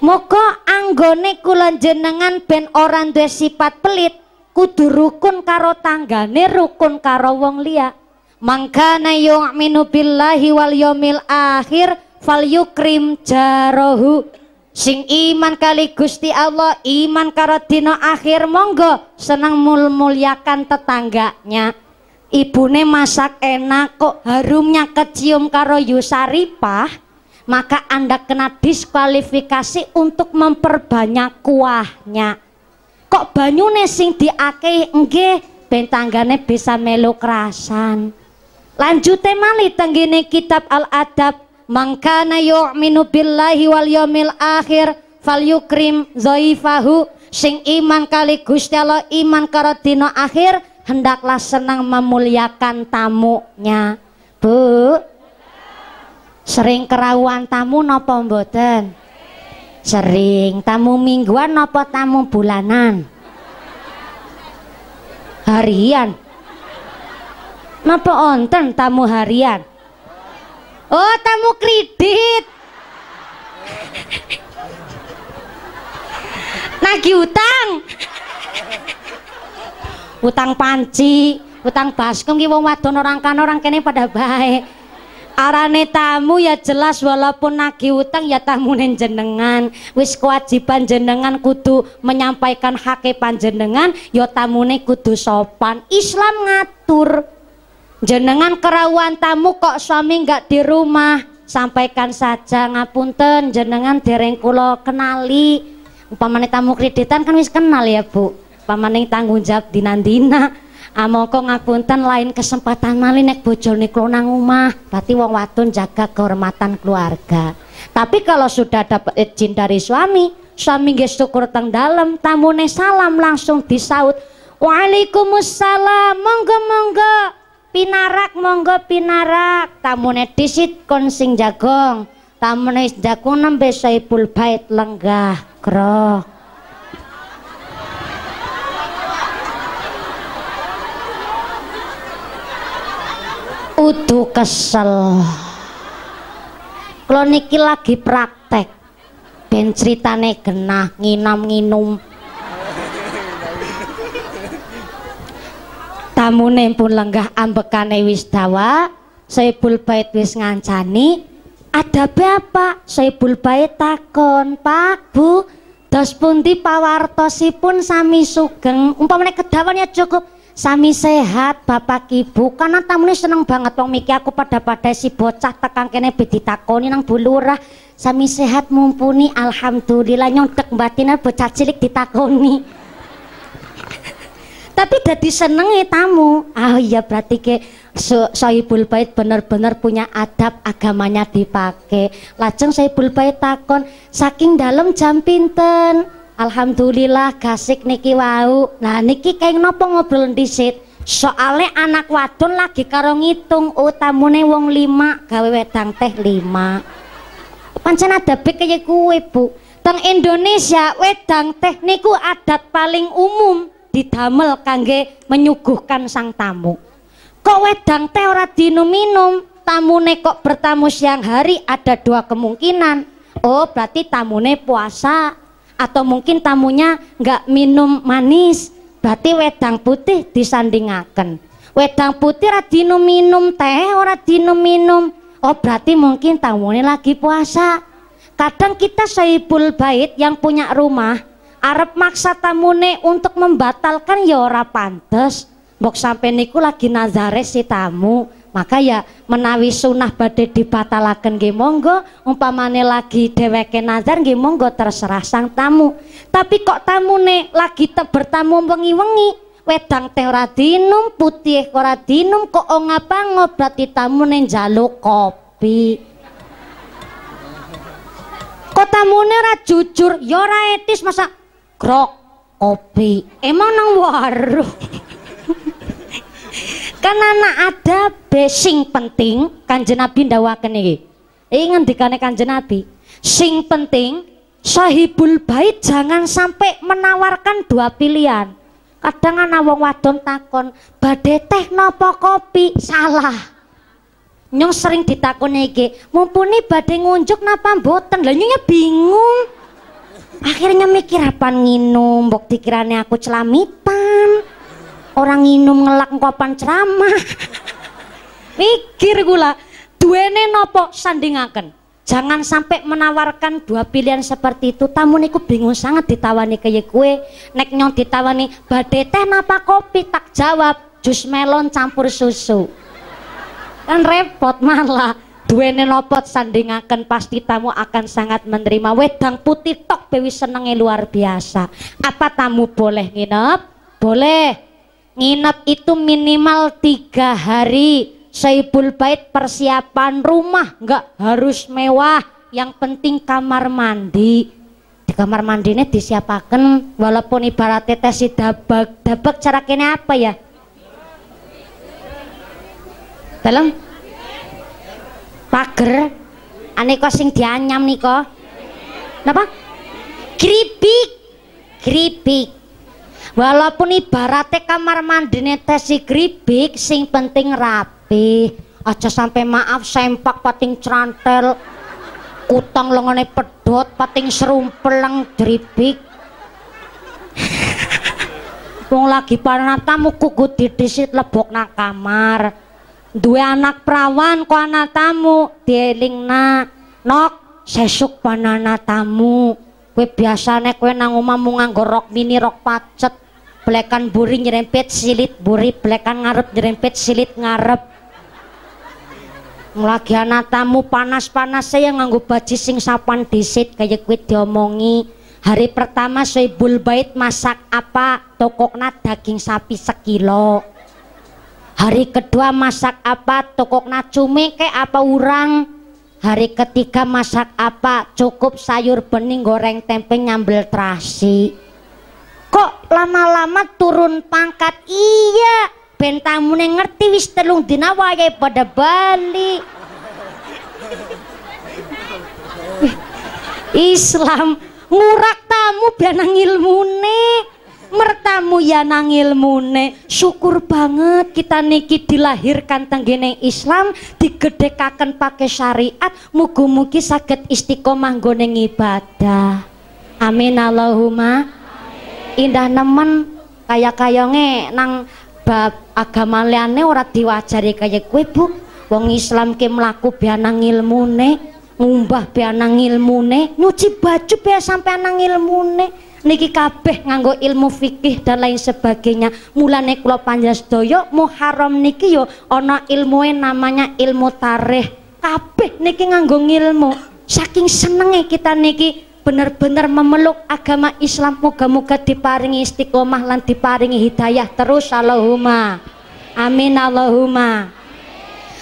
Moga anggone kula jenengan ben orang duwe sifat pelit kudu rukun karo tanggane rukun karo wong liya. Mangkana yu'minu billahi wal yomil akhir fal yukrim jarohu. Sing iman kali Gusti Allah iman karo dina akhir monggo senang mul mulyakan tetangganya. Ibune masak enak kok harumnya kecium karo Yusaripah? Maka anda kena diskualifikasi untuk memperbanyak kuahnya. Kok banyune sing diake nggih ben tanggane bisa melu kerasan? Lanjute mali tenggene kitab al-adab mangkana yu'minu billahi wal yawmil akhir fal yukrim zaifahu. Sing iman kali Gusti Allah iman karo dina akhir hendaklah senang memuliakan tamunya. Bu sering kerawuan tamu napa mboten? Sering. Tamu mingguan napa tamu bulanan? Harian. Napa onten tamu harian Oh, tamu kredit. Nagih utang. utang panci, utang baskom ki wong wadon orang kan orang kene pada baik. Arane tamu ya jelas walaupun nagih utang ya tamu jenengan. Wis kewajiban jenengan kudu menyampaikan hak panjenengan, ya tamune kudu sopan. Islam ngatur jenengan kerawan tamu kok suami nggak di rumah? Sampaikan saja ngapunten jenengan dereng kulo kenali. Umpamane tamu kreditan kan wis kenal ya bu. Umpamane tanggung jawab dinandina. Amoko ngapunten lain kesempatan mali nek bojone kulo nang omah. Berarti wong wadon jaga kehormatan keluarga. Tapi kalau sudah dapat izin dari suami suami nggih syukur teng dalam tamune salam langsung disaut. Waalaikumsalam monggo monggo pinarak monggo pinarak. Tamune disit kon sing jagong. Tamune jagong nembe saipul bait lenggah krok. Udu kesel. Kalau niki lagi praktek. Ben ceritane genah nginam nginum tamune pun lenggah ambekane wis dawa Saibul Bait wis ngancani. Ada apa Saibul Bait takon Pak Bu dos pundi pawartosipun sami sugeng? Umpamane kedawannya cukup sami sehat bapak ibu. Karena tamune seneng banget wong miki aku pada pada si bocah tekan kene takoni nang bulurah sami sehat mumpuni alhamdulillah nyontek batinnya bocah cilik ditakoni tapi dadi senenge tamu ah iya berarti ke so, Sohibul Bait bener-bener punya adab agamanya dipakai lajeng Sohibul Bait takon saking dalam jam pinten Alhamdulillah gasik niki wau. Nah niki kayak nopo ngobrol disit. Soale anak wadon lagi karo ngitung utamune wong lima gawe wedang teh lima. Pancen ada kaya kue bu. Teng Indonesia wedang teh niku adat paling umum didamel kangge menyuguhkan sang tamu. Kok wedang teh ora dinum-minum, tamune kok bertamu siang hari ada dua kemungkinan. Oh, berarti tamune puasa atau mungkin tamunya nggak minum manis. Berarti wedang putih disandingaken. Wedang putih ora minum teh, ora minum. Oh, berarti mungkin tamune lagi puasa. Kadang kita saibul bait yang punya rumah Arab maksa tamune untuk membatalkan ya ora pantes. Mbok sampai niku lagi nazare si tamu, maka ya menawi sunah badhe dibatalaken nggih monggo, umpamane lagi dheweke nazar nggih monggo terserah sang tamu. Tapi kok tamune lagi bertamu wengi-wengi, wedang teh ora dinum, putih ora dinum, kok ngapa ngobrati tamune njaluk kopi. Kok tamune ora jujur? Ya ora etis masa krok kopi. Emang nang warung? Kan anak ada besing penting kanjeng Nabi ndawaken iki. Iki ngendikane kanjeng Nabi sing penting sahibul bait jangan sampai menawarkan dua pilihan. Kadang ana wong wadon takon badhe teh napa kopi? Salah. Nyong sering ditakoni iki, mumpuni badhe ngunjuk napa mboten? Lah nyongnya bingung. Akhirnya mikir apa nginum, mbok dikirane aku celamitan. Orang nginum ngelak kopan ceramah. mikir gula, duene nopo sandingaken. Jangan sampai menawarkan dua pilihan seperti itu. Tamu niku bingung sangat ditawani kaya kue. Nek nyong ditawani badhe teh napa kopi tak jawab jus melon campur susu kan repot malah duwene lopot sandingaken pasti tamu akan sangat menerima. Wedang putih tok bewi senenge luar biasa. Apa tamu boleh nginep? Boleh. Nginep itu minimal tiga hari. Saibul Bait persiapan rumah nggak harus mewah. Yang penting kamar mandi. Di kamar mandi ini disiapakan walaupun ibaratnya tes dabak. Dabak cara kene apa ya? Dalam pager aneka sing dianyam nika. Napa? Kripik kripik walaupun ibaratnya kamar mandine tesi kripik sing penting rapi. Aja sampai maaf sempak pating cerantel. Utang lengone pedot pating serumpeleng dripik wong lagi para tamu kuku didisit lebok nang kamar dua anak perawan ku anak tamu. Na nok sesuk panana tamu. Kue biasane kue nang omah mu nganggo rok mini rok pacet. Blekan buri nyerempet silit buri blekan ngarep nyerempet silit ngarep. Lagi anak tamu panas-panas saya nganggo baju sing sapan disit kayak kue diomongi. Hari pertama soibul bait masak apa? Tokokna daging sapi sekilo hari kedua masak apa tokok cumi kayak apa urang? Hari ketiga masak apa cukup sayur bening goreng tempe nyambel terasi. Kok lama-lama turun pangkat? Iya bentamu ngerti wis telung dina wayahe pada Bali. Islam ngurak tamu benang ilmune mertamu ya nang ilmune syukur banget kita niki dilahirkan tenggene Islam digedekaken pakai syariat mugi-mugi sakit istiqomah nggone ibadah amin Allahumma. Indah nemen kaya kayonge nang bab agama liane ora diwajari kaya kue bu wong Islam ke melaku bianang ilmune ngumbah bianang ilmune nyuci baju biar sampai anang ilmune niki kabeh nganggo ilmu fikih dan lain sebagainya. Mulane kula panjenengan Muharram niki yo ana ilmue namanya ilmu tarikh. Kabeh niki nganggo ilmu saking senenge kita niki bener-bener memeluk agama Islam. Moga-moga diparingi istiqomah lan diparingi hidayah terus. Allahumma. Amin Allahumma.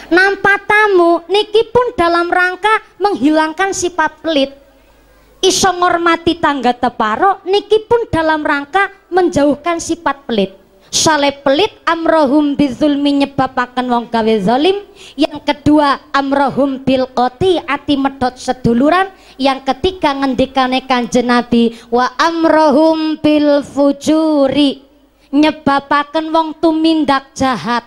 Nampak tamu niki pun dalam rangka menghilangkan sifat pelit iso ngormati tangga teparo niki pun dalam rangka menjauhkan sifat pelit. Sale pelit amrohum bizulmi nyebabakan wong gawe zalim yang kedua amrohum bil qoti ati medot seduluran. Yang ketiga ngendikane kanjeng Nabi wa amrohum bil fujuri. Nyebabakan wong tumindak jahat.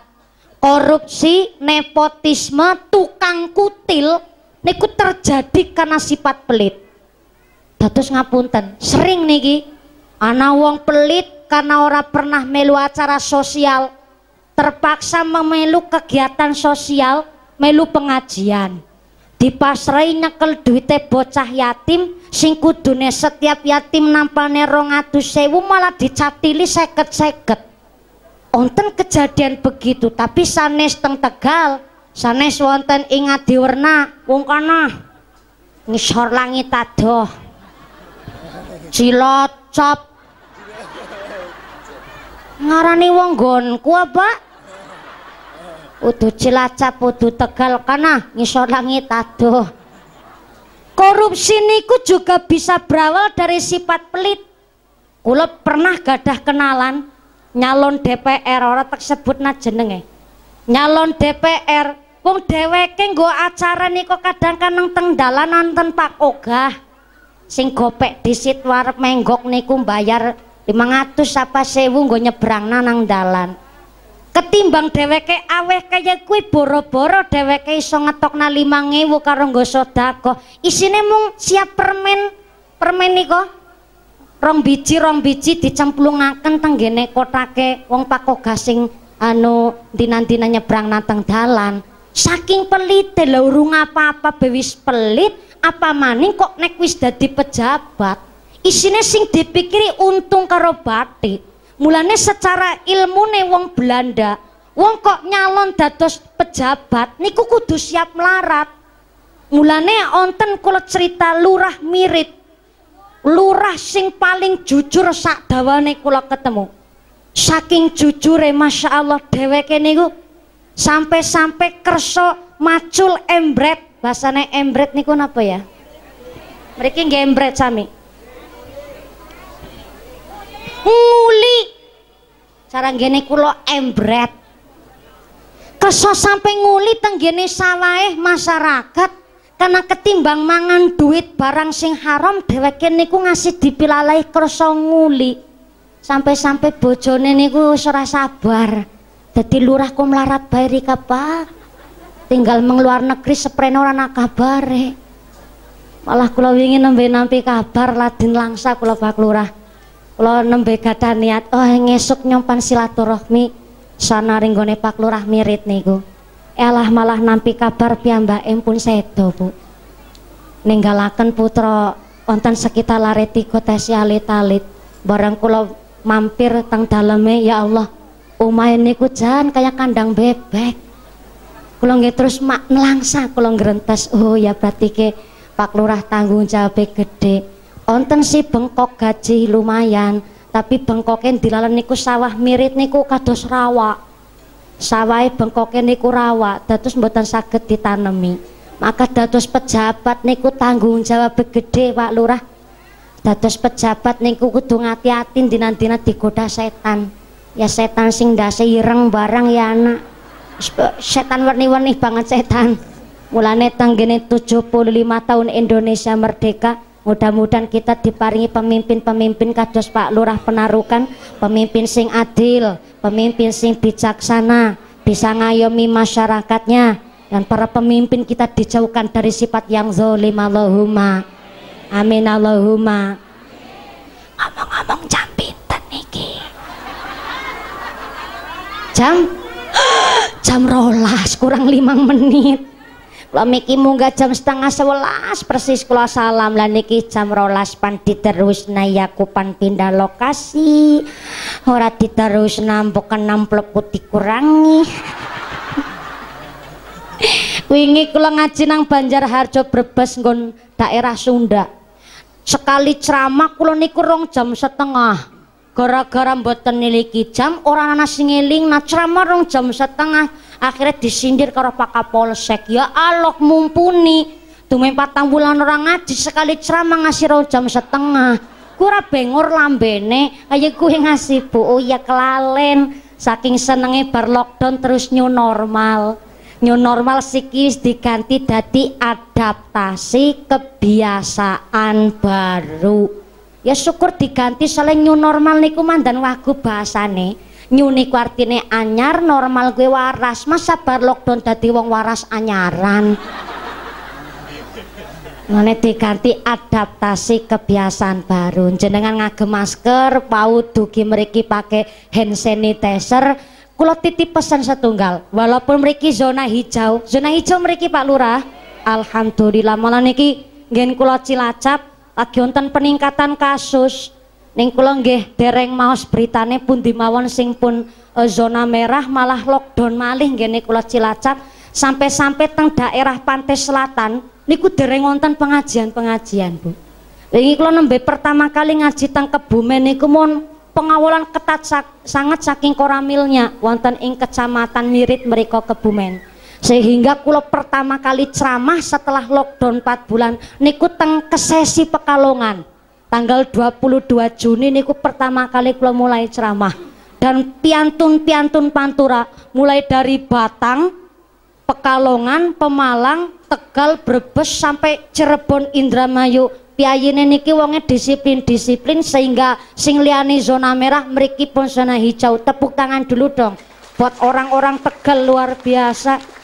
Korupsi nepotisme tukang kutil niku terjadi karena sifat pelit dados ngapunten. Sering niki. Ana wong pelit karena orang pernah melu acara sosial. Terpaksa memelu kegiatan sosial melu pengajian. Dipasrai nyekel duite bocah yatim sing kudune setiap yatim nampane rong sewu malah dicatili seket seket onten kejadian begitu tapi sanes teng tegal sanes wonten ingat diwerna wong kana. Ngisor langit adoh cilocop. Ngarani wong gonku apa? Udu cilacap udu tegal kana ngisor langit aduh korupsi niku juga bisa berawal dari sifat pelit. Kula pernah gadah kenalan nyalon DPR ora tersebut na jenenge. Nyalon DPR wong dheweke nggo acara niku kadang kadang teng dalan nonton Pak Ogah sing gopek disit warep menggok niku bayar 500 apa sewu nggo nyebrang nang dalan. Ketimbang dheweke aweh kaya kuwi boro-boro dheweke iso ngetokna 5000 karo nggo sedekah isine mung siap permen permen niko rong biji rong biji dicemplungaken tenggene kotake wong pakoga sing anu dinan-dinan nyebrang nang dalan. Saking pelite lho urung apa-apa bewis pelit apa maning kok nek wis dadi pejabat? Isine sing dipikiri untung karo batik. Mulane secara ilmu nih wong Belanda wong kok nyalon dados pejabat niku kudu siap melarat. Mulane onten kula cerita lurah mirip lurah sing paling jujur sak dawane kula ketemu. Saking jujure Masya Allah dheweke niku sampai-sampai kerso macul embret bahasane embret niku napa ya? Mereka nggak embret sami. Nguli cara gini kulo embret. Keso sampai nguli tenggene sawahe masyarakat karena ketimbang mangan duit barang sing haram dheweke niku ngasih dipilalai kersa nguli. Sampai-sampai bojone niku ora sabar. Jadi lurah ku melarat bayari pak tinggal mengeluar negeri seprene ora nak kabare malah kula wingi nembe nampi kabar ladin langsa kula Pak Lurah. Kula nembe gadah niat oh ngesuk nyompan silaturahmi sana ringgone Pak Lurah mirit niku. Elah malah nampi kabar piyambake pun sedo Bu. Ninggalaken putra wonten sekitar lareti kota alit alit barang kula mampir teng daleme ya Allah omahe niku jan kayak kandang bebek kula nggih terus mak nelangsa kula ngrentes oh ya berarti ke Pak Lurah tanggung jawab gede onten si bengkok gaji lumayan tapi bengkoknya dilalan niku sawah mirip niku kados rawa sawai bengkoknya niku rawa datus mboten saged ditanemi. Maka datus pejabat niku tanggung jawab gede Pak Lurah. Datus pejabat niku kudu ngati-hati dina-dina digoda setan. Ya setan sing dase ireng barang ya anak setan warni-warni banget setan mulane tanggene 75 tahun Indonesia merdeka Mudah-mudahan kita diparingi pemimpin-pemimpin kados Pak Lurah Penarukan, pemimpin sing adil, pemimpin sing bijaksana, bisa ngayomi masyarakatnya dan para pemimpin kita dijauhkan dari sifat yang zolim Allahumma. Amin Allahumma. Ngomong-ngomong jam pinten niki? Jam jam rolas kurang limang menit. Kula miki munggah jam setengah sebelas persis kula salam. Lah niki jam rolas pan diterus nayakupan pindah lokasi. Ora diterus nampukan namplok putih kurangi. Wingi kula ngaji nang Banjarharjo Brebes nggon daerah Sunda. Sekali ceramah kula niku rong jam setengah gara-gara mboten niliki jam orang ana sing eling nah ceramah rong jam setengah akhirnya disindir karo Pak Kapolsek ya alok mumpuni Tumen patang bulan orang ngaji sekali ceramah ngasih jam setengah. Kura bengor lambene, ayo kue ngasih bu, oh ya kelalen. Saking senenge bar lockdown terus new normal. New normal sikis diganti dadi adaptasi kebiasaan baru. Ya syukur diganti soalnya new normal niku mandan wagu bahasane. New niku artine anyar, normal gue waras. Masa bar lockdown dadi wong waras anyaran. Ngene diganti adaptasi kebiasaan baru. Jenengan ngagem masker, paut dugi meriki pakai hand sanitizer. Kulo titip pesan setunggal, walaupun meriki zona hijau, zona hijau meriki Pak Lurah. Alhamdulillah malah niki ngen kulo Cilacap lagi wonten peningkatan kasus. Ning kula nggih dereng maos beritane pun dimawon sing pun e, zona merah malah lockdown malih nggene kula Cilacap sampai-sampai teng daerah pantai selatan niku dereng wonten pengajian-pengajian, Bu. Ini kalau nembe pertama kali ngaji teng Kebumen niku mon pengawalan ketat sak, sangat saking koramilnya wonten ing kecamatan Mirit mereka Kebumen. Sehingga kulo pertama kali ceramah setelah lockdown 4 bulan niku teng kesesi Pekalongan. Tanggal 22 Juni niku pertama kali kulo mulai ceramah dan piantun-piantun pantura mulai dari Batang, Pekalongan, Pemalang, Tegal, Brebes sampai Cirebon, Indramayu. Piyayine niki wonge disiplin-disiplin sehingga sing liyane zona merah mriki pun zona hijau. Tepuk tangan dulu dong buat orang-orang Tegal luar biasa.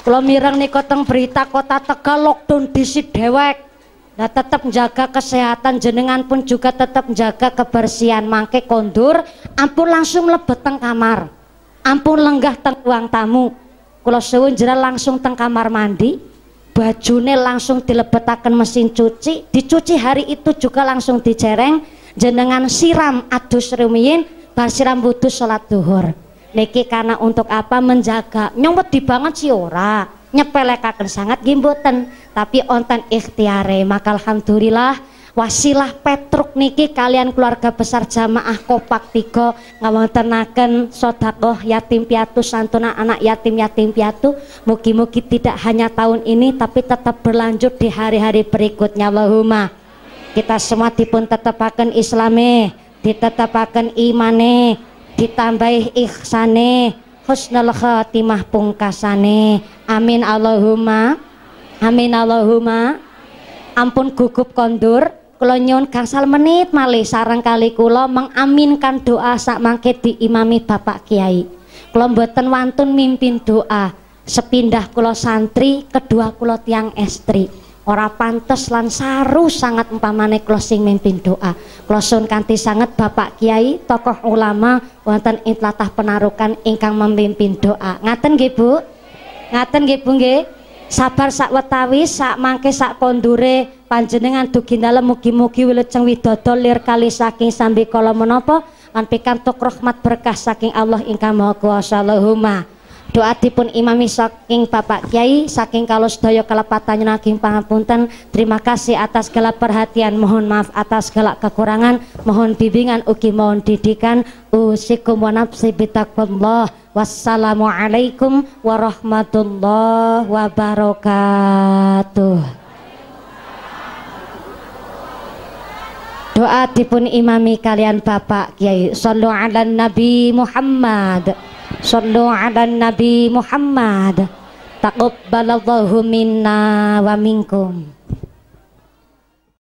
Kalau mireng nih teng berita kota Tegal lockdown disi dewek. Nah tetap jaga kesehatan jenengan pun juga tetap jaga kebersihan. Mangke kondur ampun langsung lebet teng kamar. Ampun lenggah teng ruang tamu. Kalau suwun jera langsung teng kamar mandi. Bajune langsung dilebetakan mesin cuci. Dicuci hari itu juga langsung dicereng jenengan siram adus rumiyin bar siram wudhu sholat duhur niki karena untuk apa menjaga? Nyomot di banget sih ora. Nyepelekaken sangat gimboten tapi onten ikhtiare. Maka alhamdulillah wasilah Petruk niki kalian keluarga besar jamaah kopak tiga ngawontenaken sodakoh yatim piatu santuna anak yatim yatim piatu. Mugi-mugi tidak hanya tahun ini tapi tetap berlanjut di hari-hari berikutnya. Allahumma. Kita semua dipun tetapaken islame ditetapaken imane ditambahi ihsane husnul khatimah pungkasane amin Allahumma amin Allahumma ampun gugup kondur kula nyuwun gangsal menit malih sarang kali kula mengaminkan doa sak mangke diimami Bapak Kiai. Kula mboten wantun mimpin doa. Sepindah kula santri, kedua kula tiang estri. Ora pantes lan saru sangat umpamane kula sing mimpin doa. Kula sun kanthi sangat Bapak Kiai, tokoh ulama wonten ing tlatah penarukan ingkang memimpin doa. Ngaten nggih Bu? Ngaten nggih Bu nggih? sabar sak wetawi sak mangke sak kondure panjenengan dugi dalem mugi-mugi wilujeng widodol lir kali saking sambi kala menapa lan pikantuk rahmat berkah saking Allah ingkang Maha Kuwasa Allahumma doa dipun imami saking Bapak Kiai saking kalau sedaya kelepatan naging pangapunten. Terima kasih atas segala perhatian. Mohon maaf atas segala kekurangan. Mohon bimbingan ugi mohon didikan. Usikum wa nafsi bitaqwallah wassalamualaikum warahmatullahi wabarakatuh. Doa dipun imami kalian Bapak Kiai. Sallu ala Nabi Muhammad Sallu ala Nabi Muhammad. Taqabbalallahu minna wa minkum